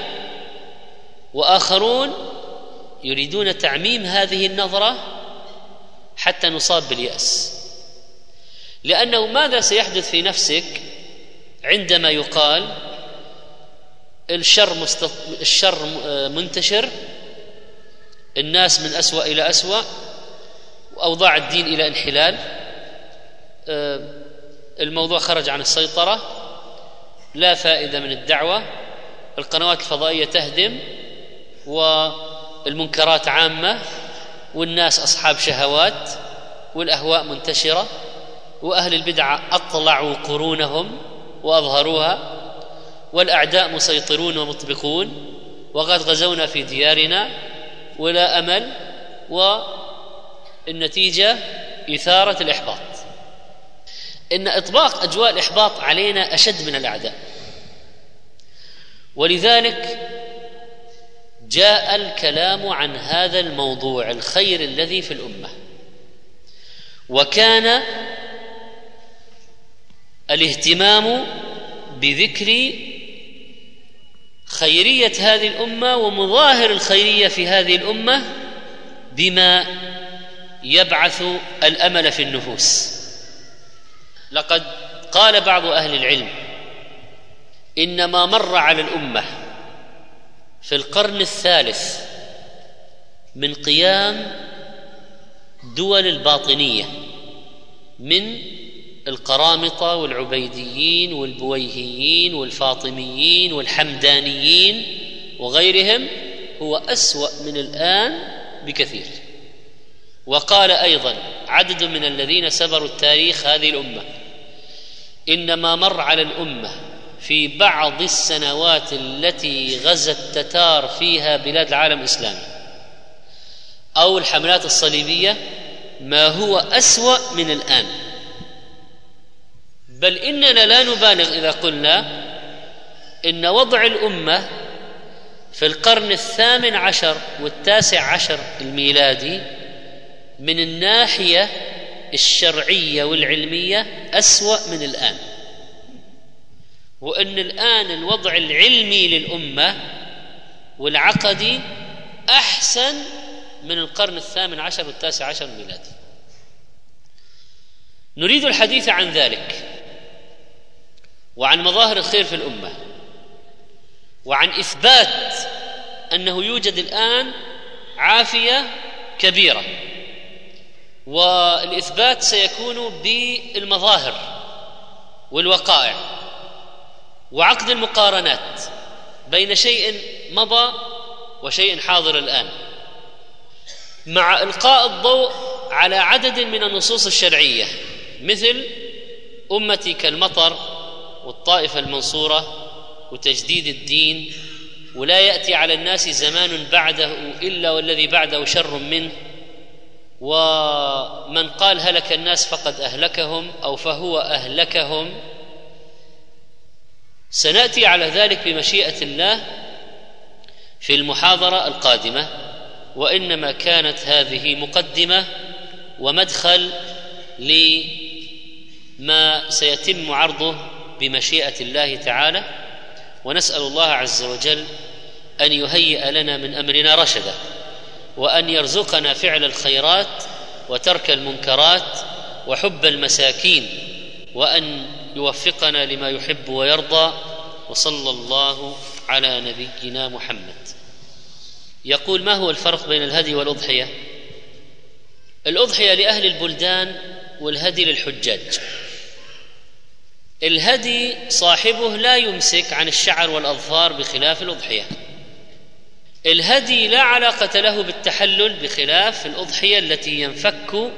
وآخرون يريدون تعميم هذه النظرة حتى نصاب باليأس. لأنه ماذا سيحدث في نفسك عندما يقال الشر مستط... الشر منتشر الناس من أسوأ إلى أسوأ وأوضاع الدين إلى انحلال آه، الموضوع خرج عن السيطرة لا فائدة من الدعوة القنوات الفضائية تهدم والمنكرات عامة والناس أصحاب شهوات والأهواء منتشرة وأهل البدعة أطلعوا قرونهم وأظهروها والأعداء مسيطرون ومطبقون وقد غزونا في ديارنا ولا أمل والنتيجه إثارة الإحباط. إن إطباق أجواء الإحباط علينا أشد من الأعداء. ولذلك جاء الكلام عن هذا الموضوع الخير الذي في الأمة. وكان الاهتمام بذكر خيرية هذه الأمة ومظاهر الخيرية في هذه الأمة بما يبعث الأمل في النفوس. لقد قال بعض أهل العلم ان ما مر على الأمة في القرن الثالث من قيام دول الباطنية من القرامطة والعبيديين والبويهيين والفاطميين والحمدانيين وغيرهم هو أسوأ من الآن بكثير. وقال أيضا عدد من الذين سبروا التاريخ هذه الأمة. إنما مر على الأمة في بعض السنوات التي غزا التتار فيها بلاد العالم الإسلامي. أو الحملات الصليبية ما هو أسوأ من الآن. بل إننا لا نبالغ إذا قلنا إن وضع الأمة في القرن الثامن عشر والتاسع عشر الميلادي من الناحية الشرعية والعلمية أسوأ من الآن. وأن الآن الوضع العلمي للأمة والعقدي أحسن من القرن الثامن عشر والتاسع عشر الميلادي. نريد الحديث عن ذلك وعن مظاهر الخير في الأمة وعن إثبات أنه يوجد الآن عافية كبيرة. والإثبات سيكون بالمظاهر والوقائع وعقد المقارنات بين شيء مضى وشيء حاضر الآن مع إلقاء الضوء على عدد من النصوص الشرعية مثل امتي كالمطر والطائفة المنصورة وتجديد الدين ولا يأتي على الناس زمان بعده إلا والذي بعده شر منه ومن قال هلك الناس فقد أهلكهم أو فهو أهلكهم سنأتي على ذلك بمشيئة الله في المحاضرة القادمة. وإنما كانت هذه مقدمة ومدخل لما سيتم عرضه بمشيئة الله تعالى. ونسأل الله عز وجل أن يهيئ لنا من أمرنا رشدا. وأن يرزقنا فعل الخيرات وترك المنكرات وحب المساكين وأن يوفقنا لما يحب ويرضى وصلى الله على نبينا محمد. يقول ما هو الفرق بين الهدي والأضحية؟ الأضحية لأهل البلدان والهدي للحجاج. الهدي صاحبه لا يمسك عن الشعر والأظفار بخلاف الأضحية. الهدي لا علاقة له بالتحلل بخلاف الأضحية التي ينفك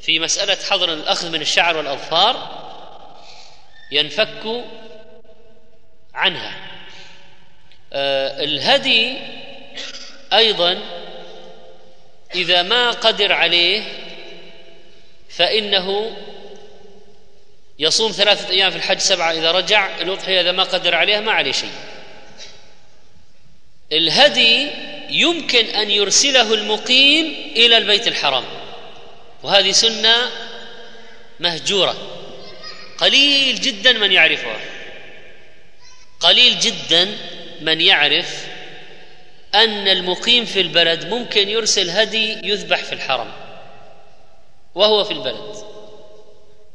في مسألة حظر الأخذ من الشعر والأظفار ينفك عنها. آه الهدي أيضا إذا ما قدر عليه فإنه يصوم ثلاثة أيام في الحج سبعة إذا رجع الأضحية إذا ما قدر عليها ما عليه شيء. الهدي يمكن أن يرسله المقيم إلى البيت الحرام. وهذه سنة مهجورة. قليل جدا من يعرفها. قليل جدا من يعرف أن المقيم في البلد ممكن يرسل هدي يذبح في الحرم. وهو في البلد.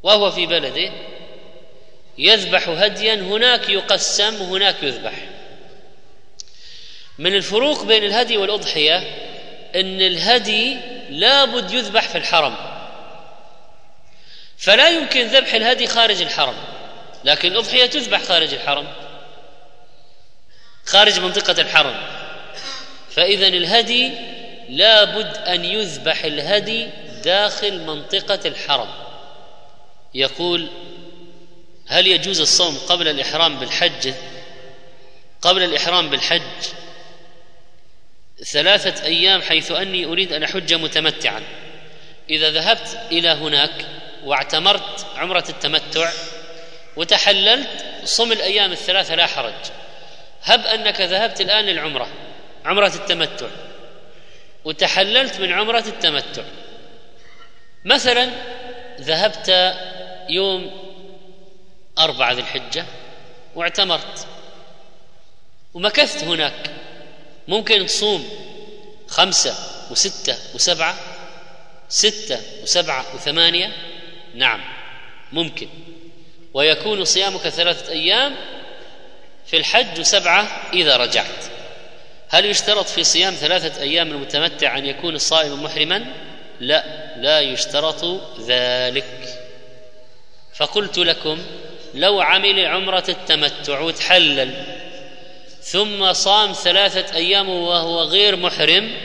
وهو في بلده يذبح هديا هناك يقسم وهناك يذبح. من الفروق بين الهدي والأضحية إن الهدي لابد يذبح في الحرم. فلا يمكن ذبح الهدي خارج الحرم لكن الاضحيه تذبح خارج الحرم خارج منطقة الحرم. فاذا الهدي لابد أن يذبح الهدي داخل منطقة الحرم. يقول هل يجوز الصوم قبل الإحرام بالحج؟ قبل الإحرام بالحج ثلاثة أيام حيث أني أريد أن أحج متمتعا. إذا ذهبت إلى هناك واعتمرت عمرة التمتع وتحللت صم الأيام الثلاثة لا حرج. هب أنك ذهبت الآن للعمرة عمرة التمتع وتحللت من عمرة التمتع. مثلا ذهبت يوم أربعة ذي الحجة واعتمرت ومكثت هناك. ممكن تصوم خمسة وستة وسبعة ستة وسبعة وثمانية نعم ممكن. ويكون صيامك ثلاثة أيام في الحج وسبعة إذا رجعت. هل يشترط في صيام ثلاثة أيام المتمتع أن يكون الصائم محرما؟ لا لا يشترط ذلك. فقلت لكم لو عمل عمرة التمتع وتحلل ثم صام ثلاثة أيام وهو غير محرم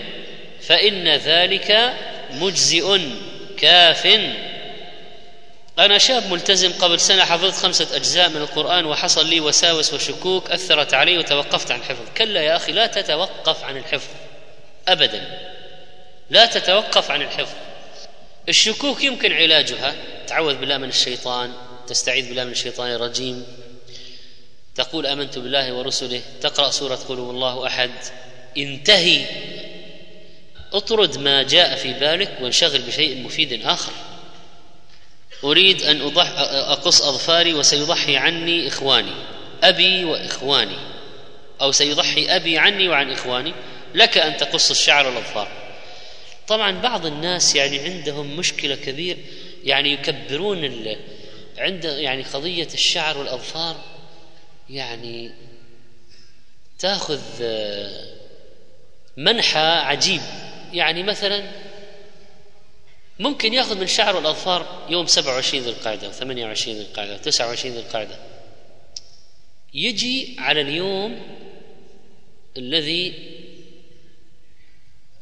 فإن ذلك مجزئ كاف. أنا شاب ملتزم قبل سنة حفظت خمسة أجزاء من القرآن وحصل لي وساوس وشكوك أثرت علي وتوقفت عن الحفظ. كلا يا أخي لا تتوقف عن الحفظ أبدا. لا تتوقف عن الحفظ. الشكوك يمكن علاجها. تعوذ بالله من الشيطان تستعيذ بالله من الشيطان الرجيم. تقول آمنت بالله ورسله تقرأ سورة قل هو الله أحد. انتهي. اطرد ما جاء في بالك وانشغل بشيء مفيد آخر. أريد أن أضح أقص أظفاري وسيضحي عني إخواني أبي وإخواني أو سيضحي أبي عني وعن إخواني. لك أن تقص الشعر والأظفار. طبعا بعض الناس يعني عندهم مشكلة كبير يعني يكبرون. عند يعني قضية الشعر والأظفار يعني تاخذ منحى عجيب. يعني مثلا ممكن ياخذ من شعر والاظفار يوم 27 ذي القعدة و 28 ذي القعدة و 29 ذي القعدة. يجي على اليوم الذي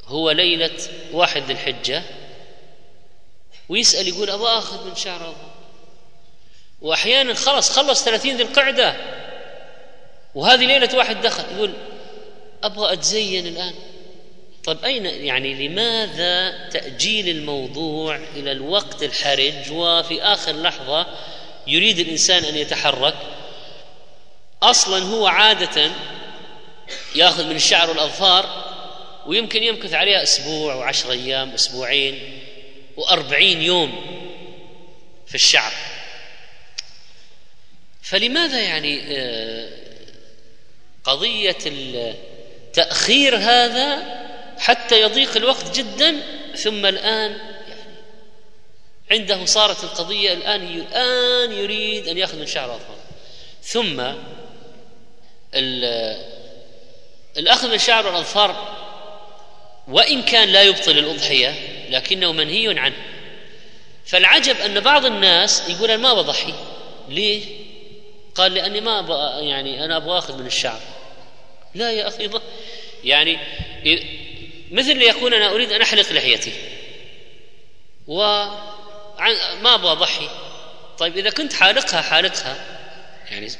هو ليلة واحد ذي الحجة ويسأل يقول أبغى أخذ من شعر أظهر وأحيانا خلص خلص ثلاثين ذي القعدة. وهذه ليلة واحد دخل يقول أبغى أتزين الآن. طيب أين يعني لماذا تأجيل الموضوع إلى الوقت الحرج وفي آخر لحظة يريد الإنسان أن يتحرك؟ أصلا هو عادة يأخذ من الشعر والأظفار ويمكن يمكث عليها أسبوع وعشر أيام أسبوعين وأربعين يوم في الشعب فلماذا يعني قضية تأخير هذا حتى يضيق الوقت جدا ثم الآن يعني عنده صارت القضية الآن الآن يريد أن يأخذ من شعر أطفال ثم الأخذ من شعر الأظفار وإن كان لا يبطل الأضحية لكنه منهي عنه. فالعجب أن بعض الناس يقول أنا ما بضحي ليه؟ قال لأني ما أبغى يعني أنا أبغى أخذ من الشعر. لا يا أخي يعني مثل يقول أنا أريد أن أحلق لحيتي. وما أبغى أضحي طيب إذا كنت حالقها حالقها. يعني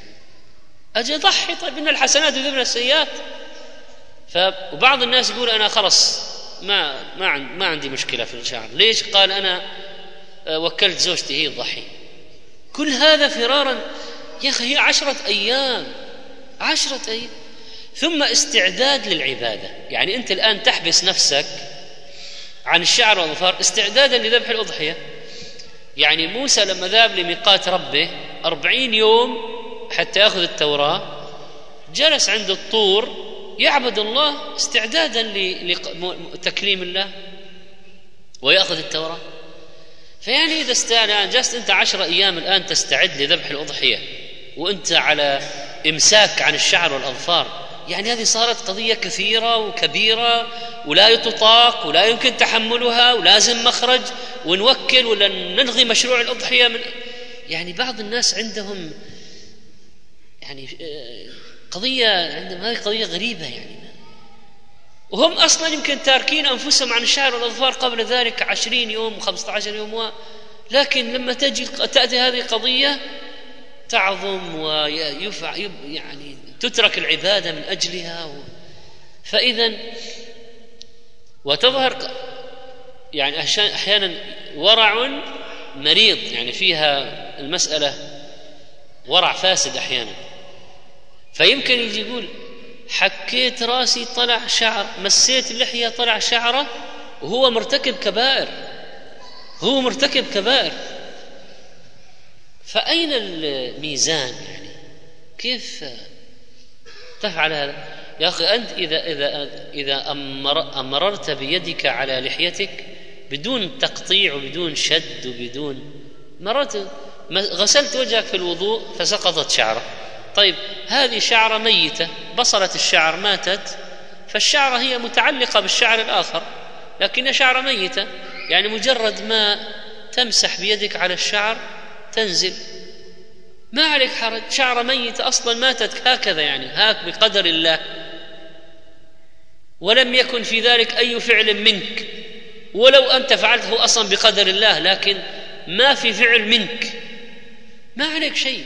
أجي أضحي. طيب إن الحسنات يذهبن السيئات. وبعض الناس يقول أنا خلص ما ما ما عندي مشكلة في الشعر. ليش؟ قال أنا آه، وكلت زوجتي هي تضحي. كل هذا فرارا. يا أخي هي عشرة أيام. عشرة أيام. ثم استعداد للعبادة. يعني أنت الآن تحبس نفسك عن الشعر والظفار. استعدادا لذبح الأضحية. يعني موسى لما ذهب لميقات ربه أربعين يوم حتى يأخذ التوراة جلس عند الطور يعبد الله استعدادا لتكليم الله ويأخذ التوراة. فيعني إذا استعنى جلست أنت عشر أيام الآن تستعد لذبح الأضحية وأنت على إمساك عن الشعر والأظفار. يعني هذه صارت قضية كثيرة وكبيرة ولا تطاق ولا يمكن تحملها ولازم مخرج ونوكل ولا نلغي مشروع الأضحية من يعني بعض الناس عندهم يعني آه، قضية عندهم هذه قضية غريبة يعني. وهم أصلا يمكن تاركين أنفسهم عن الشعر والأظفار قبل ذلك عشرين يوم وخمسة عشر يوم و... لكن لما تجي تأتي هذه قضية تعظم ويفع يعني تترك العبادة من أجلها و... فإذا وتظهر يعني أحيانا ورع مريض يعني فيها المسألة ورع فاسد أحيانا. فيمكن يجي يقول حكيت راسي طلع شعر مسيت اللحية طلع شعرة وهو مرتكب كبائر هو مرتكب كبائر. فأين الميزان يعني؟ كيف تفعل هذا. يا أخي أنت إذا إذا إذا أمر أمررت بيدك على لحيتك بدون تقطيع وبدون شد وبدون مررت غسلت وجهك في الوضوء فسقطت شعره طيب هذه شعرة ميتة بصلة الشعر ماتت فالشعرة هي متعلقة بالشعر الآخر لكنها شعرة ميتة يعني مجرد ما تمسح بيدك على الشعر تنزل. ما عليك حرج؟ شعر ميت أصلا ماتت هكذا يعني هاك بقدر الله. ولم يكن في ذلك أي فعل منك. ولو أنت فعلته أصلا بقدر الله لكن ما في فعل منك. ما عليك شيء.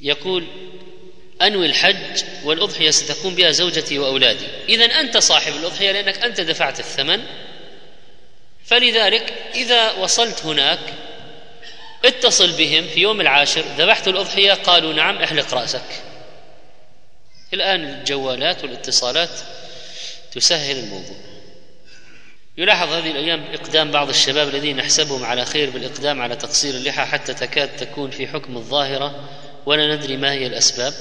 يقول أنوي الحج والأضحية ستكون بها زوجتي وأولادي. اذا أنت صاحب الأضحية لأنك أنت دفعت الثمن. فلذلك إذا وصلت هناك اتصل بهم في يوم العاشر ذبحت الأضحية قالوا نعم احلق رأسك. الآن الجوالات والاتصالات تسهل الموضوع. يلاحظ هذه الأيام إقدام بعض الشباب الذين نحسبهم على خير بالإقدام على تقصير اللحى حتى تكاد تكون في حكم الظاهرة ولا ندري ما هي الأسباب.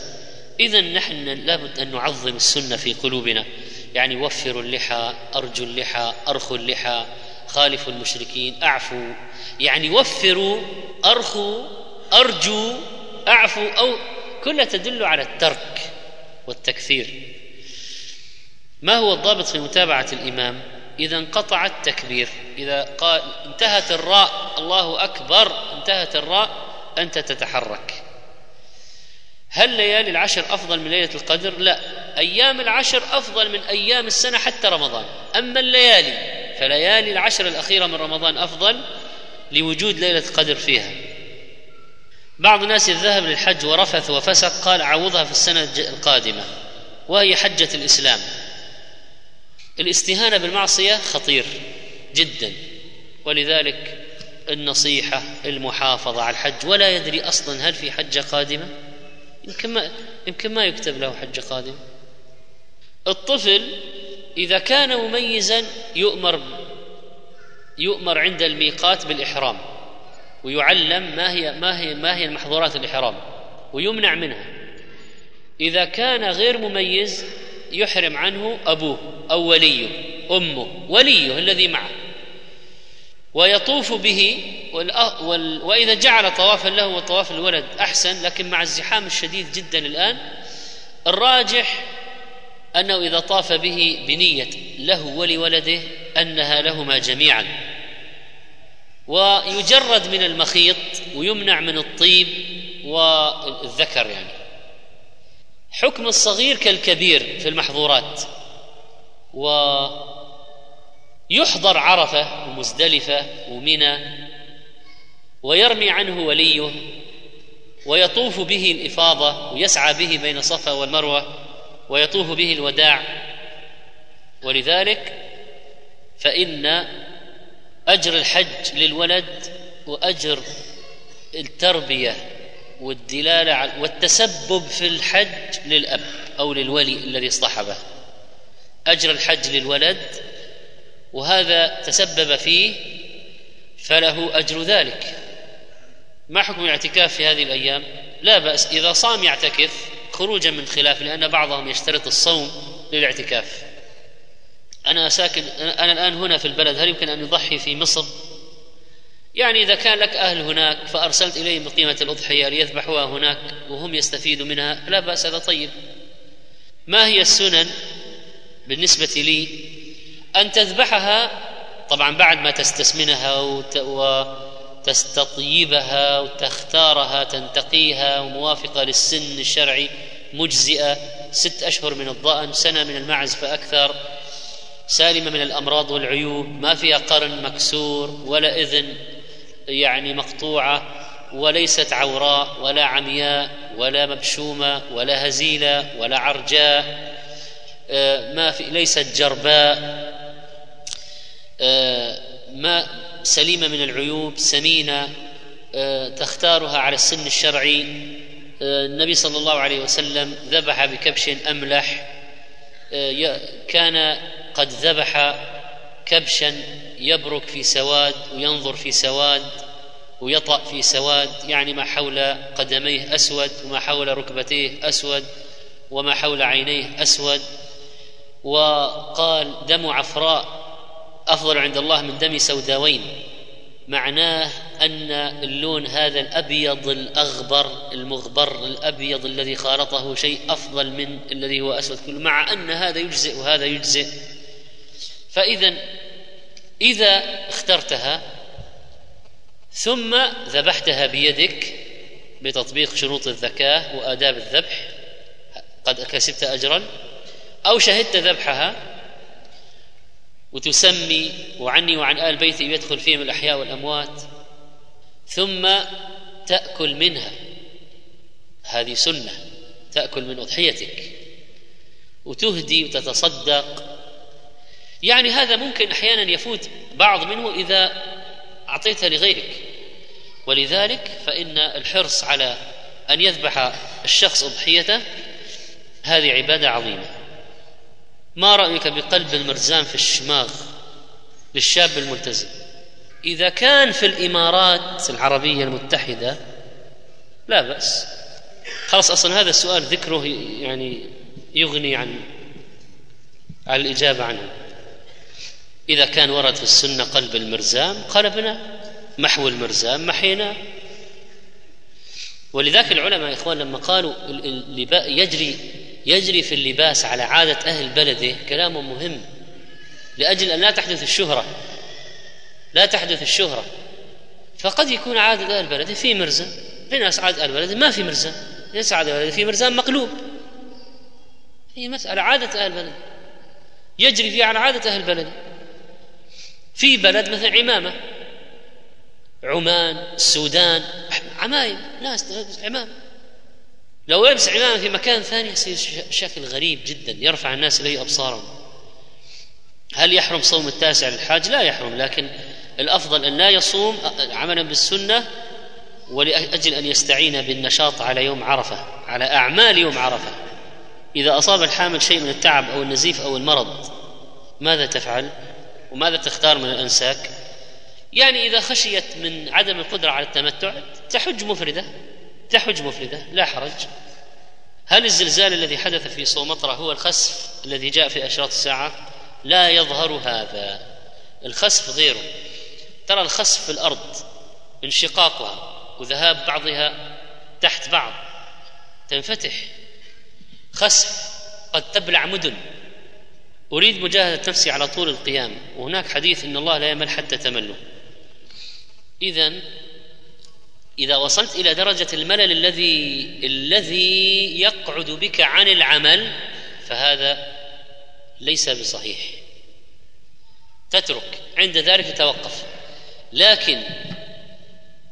اذا نحن لابد أن نعظم السنة في قلوبنا. يعني وفروا اللحى أرجوا اللحى أرخوا اللحى خالفوا المشركين أعفوا يعني وفروا أرخوا أرجوا أعفوا أو كلها تدل على الترك والتكثير ما هو الضابط في متابعة الإمام؟ إذا انقطع التكبير إذا قال انتهت الراء الله أكبر انتهت الراء أنت تتحرك. هل ليالي العشر أفضل من ليلة القدر؟ لا. أيام العشر أفضل من أيام السنة حتى رمضان. أما الليالي فليالي العشر الأخيرة من رمضان أفضل لوجود ليلة القدر فيها. بعض الناس الذهب للحج ورفث وفسق قال عوضها في السنة القادمة وهي حجة الإسلام. الاستهانة بالمعصية خطير جدا ولذلك النصيحة المحافظة على الحج ولا يدري أصلا هل في حجة قادمة. يمكن ما يمكن ما يكتب له حج قادم الطفل إذا كان مميزا يؤمر يؤمر عند الميقات بالإحرام ويعلم ما هي ما هي ما هي المحظورات الإحرام ويمنع منها. إذا كان غير مميز يحرم عنه أبوه أو وليه أمه وليه الذي معه. ويطوف به وإذا جعل طوافا له وطواف الولد أحسن لكن مع الزحام الشديد جدا الآن الراجح أنه إذا طاف به بنية له ولولده أنها لهما جميعا. ويجرد من المخيط ويمنع من الطيب والذكر يعني. حكم الصغير كالكبير في المحظورات. و يحضر عرفة ومزدلفة ومنى ويرمي عنه وليه ويطوف به الإفاضة ويسعى به بين صفا والمروة. ويطوف به الوداع. ولذلك فإن أجر الحج للولد وأجر التربية والدلالة والتسبب في الحج للأب أو للولي الذي اصطحبه. أجر الحج للولد وهذا تسبب فيه فله أجر ذلك. ما حكم الاعتكاف في هذه الأيام؟ لا بأس إذا صام يعتكف خروجا من خلاف لأن بعضهم يشترط الصوم للاعتكاف. أنا ساكن أنا الآن هنا في البلد هل يمكن أن يضحي في مصر؟ يعني إذا كان لك أهل هناك فأرسلت إليهم بقيمه الأضحية ليذبحوها هناك وهم يستفيدوا منها لا بأس هذا طيب. ما هي السنن بالنسبة لي؟ أن تذبحها طبعا بعد ما تستسمنها وتستطيبها وتختارها تنتقيها وموافقة للسن الشرعي مجزئة ست أشهر من الضأن سنة من المعز فأكثر. سالمة من الأمراض والعيوب ما فيها قرن مكسور ولا إذن يعني مقطوعة وليست عوراء ولا عمياء ولا مبشومة ولا هزيلة ولا عرجاء. آه، ما في ليست جرباء. آه، ما سليمة من العيوب سمينة آه، تختارها على السن الشرعي. النبي صلى الله عليه وسلم ذبح بكبش أملح كان قد ذبح كبشا يبرك في سواد وينظر في سواد ويطأ في سواد يعني ما حول قدميه أسود وما حول ركبتيه أسود وما حول عينيه أسود. وقال دم عفراء أفضل عند الله من دم سوداوين. معناه أن اللون هذا الأبيض الأغبر المغبر الأبيض الذي خالطه شيء أفضل من الذي هو أسود كله مع أن هذا يجزئ وهذا يجزئ. فإذا إذا اخترتها ثم ذبحتها بيدك بتطبيق شروط الذكاة وآداب الذبح قد كسبت أجرا أو شهدت ذبحها وتسمي وعني وعن آل بيتي يدخل فيهم الأحياء والأموات ثم تأكل منها. هذه سنة تأكل من أضحيتك. وتهدي وتتصدق. يعني هذا ممكن أحيانا يفوت بعض منه إذا أعطيته لغيرك. ولذلك فإن الحرص على أن يذبح الشخص أضحيته هذه عبادة عظيمة. ما رأيك بقلب المرزان في الشماغ للشاب الملتزم؟ إذا كان في الإمارات العربية المتحدة لا بأس. خلاص أصلا هذا السؤال ذكره يعني يغني عن عن الإجابة عنه. إذا كان ورد في السنة قلب المرزام قلبنا محو المرزام محينا. ولذلك العلماء إخوان لما قالوا يجري يجري في اللباس على عادة أهل بلده كلام مهم لأجل أن لا تحدث الشهرة لا تحدث الشهرة. فقد يكون عادة أهل بلده في مرزا في ناس عادة أهل بلده ما في مرزا ليس عادة بلده في مرزا مقلوب. هي مسألة عادة أهل بلد يجري فيها على عادة أهل بلد في بلد مثل عمامة عمان السودان عمايم ناس عمامة. لو يلبس عمامة في مكان ثاني يصير شكل غريب جدا يرفع الناس إليه أبصارهم. هل يحرم صوم التاسع للحاج؟ لا يحرم لكن الأفضل أن لا يصوم عملا بالسنة ولأجل أن يستعين بالنشاط على يوم عرفة على أعمال يوم عرفة. إذا أصاب الحامل شيء من التعب أو النزيف أو المرض ماذا تفعل؟ وماذا تختار من الأنساك؟ يعني إذا خشيت من عدم القدرة على التمتع تحج مفردة. تحج مفردة لا حرج. هل الزلزال الذي حدث في صومطرة هو الخسف الذي جاء في أشراط الساعة؟ لا يظهر هذا. الخسف غيره ترى الخسف في الأرض انشقاقها وذهاب بعضها تحت بعض. تنفتح. خسف قد تبلع مدن. أريد مجاهدة نفسي على طول القيام. وهناك حديث إن الله لا يمل حتى تملوا إذا إذا وصلت إلى درجة الملل الذي الذي يقعد بك عن العمل فهذا ليس بصحيح. تترك عند ذلك تتوقف لكن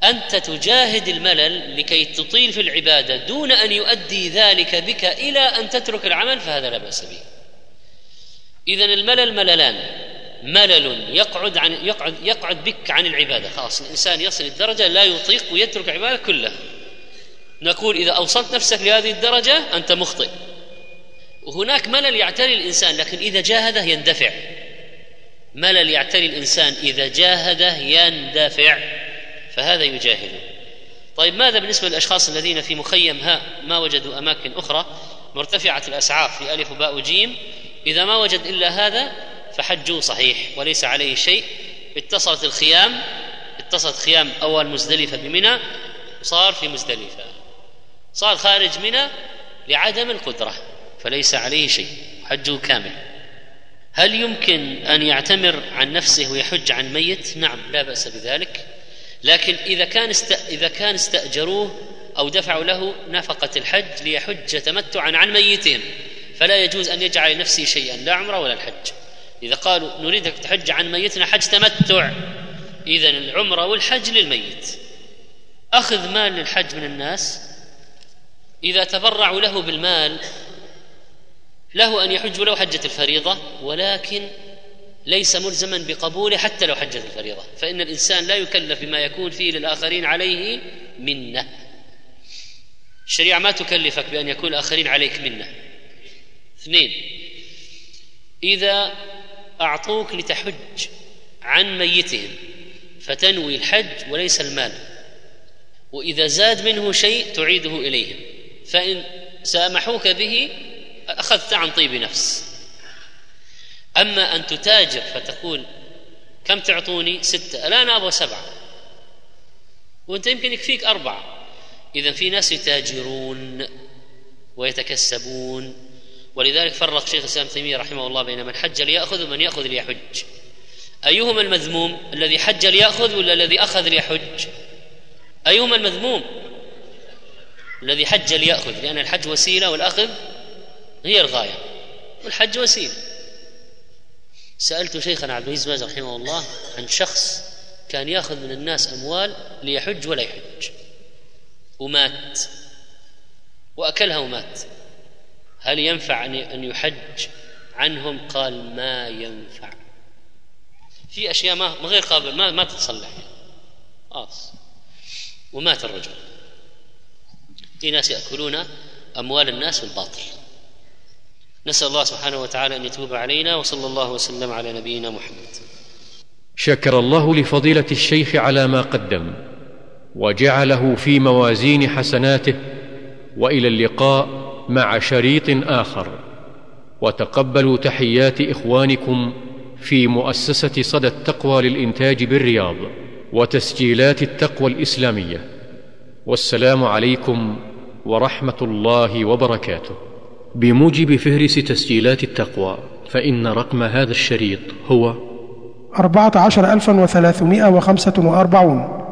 أنت تجاهد الملل لكي تطيل في العبادة دون أن يؤدي ذلك بك إلى أن تترك العمل فهذا لا بأس به. اذا الملل مللان. ملل يقعد عن يقعد يقعد بك عن العبادة. خلاص الإنسان يصل الدرجة لا يطيق ويترك العبادة كلها. نقول إذا أوصلت نفسك لهذه الدرجة أنت مخطئ. وهناك ملل يعتري الإنسان لكن إذا جاهده يندفع. ملل يعتري الإنسان إذا جاهده يندفع. فهذا يجاهد طيب ماذا بالنسبة للأشخاص الذين في مخيم هاء ما وجدوا أماكن أخرى مرتفعة الأسعار في ألف وباء وجيم؟ إذا ما وجد إلا هذا فحجه صحيح وليس عليه شيء. اتصلت الخيام اتصلت خيام أول مزدلفة بمنى وصار في مزدلفة. صار خارج منى لعدم القدرة فليس عليه شيء حجه كامل. هل يمكن أن يعتمر عن نفسه ويحج عن ميت؟ نعم لا بأس بذلك. لكن إذا كان است... إذا كان استأجروه أو دفعوا له نفقة الحج ليحج تمتعا عن ميتهم فلا يجوز أن يجعل لنفسه شيئا لا عمرة ولا الحج. إذا قالوا نريدك تحج عن ميتنا حج تمتع إذا العمرة والحج للميت. أخذ مال للحج من الناس إذا تبرعوا له بالمال له أن يحج ولو حجة الفريضة ولكن ليس ملزما بقبوله حتى لو حجت الفريضة. فإن الإنسان لا يكلف بما يكون فيه للآخرين عليه منة. الشريعة ما تكلفك بأن يكون الآخرين عليك منة. اثنين إذا أعطوك لتحج عن ميتهم فتنوي الحج وليس المال. وإذا زاد منه شيء تعيده إليهم فإن سامحوك به أخذت عن طيب نفس. أما أن تتاجر فتقول كم تعطوني؟ ستة. الآن أبغى سبعة. وأنت يمكن يكفيك أربعة. إذا في ناس يتاجرون ويتكسبون. ولذلك فرق شيخ الإسلام تيمية رحمه الله بين من حج ليأخذ ومن يأخذ ليحج. أيهما المذموم الذي حج ليأخذ ولا الذي أخذ ليحج؟ أيهما المذموم الذي حج ليأخذ؟ لأن الحج وسيلة والأخذ هي الغاية والحج وسيلة. سألت شيخنا عبد العزيز باز رحمه الله عن شخص كان يأخذ من الناس أموال ليحج ولا يحج. ومات. وأكلها ومات. هل ينفع أن يحج عنهم؟ قال ما ينفع. في أشياء ما غير قابل ما ما تتصلح. خلاص. ومات الرجل. في ناس يأكلون أموال الناس بالباطل. نسأل الله سبحانه وتعالى أن يتوب علينا وصلى الله وسلم على نبينا محمد. شكر الله لفضيلة الشيخ على ما قدم وجعله في موازين حسناته وإلى اللقاء مع شريط آخر. وتقبلوا تحيات إخوانكم في مؤسسة صدى التقوى للإنتاج بالرياض وتسجيلات التقوى الإسلامية. والسلام عليكم ورحمة الله وبركاته. بموجب فهرس تسجيلات التقوى فإن رقم هذا الشريط هو 14345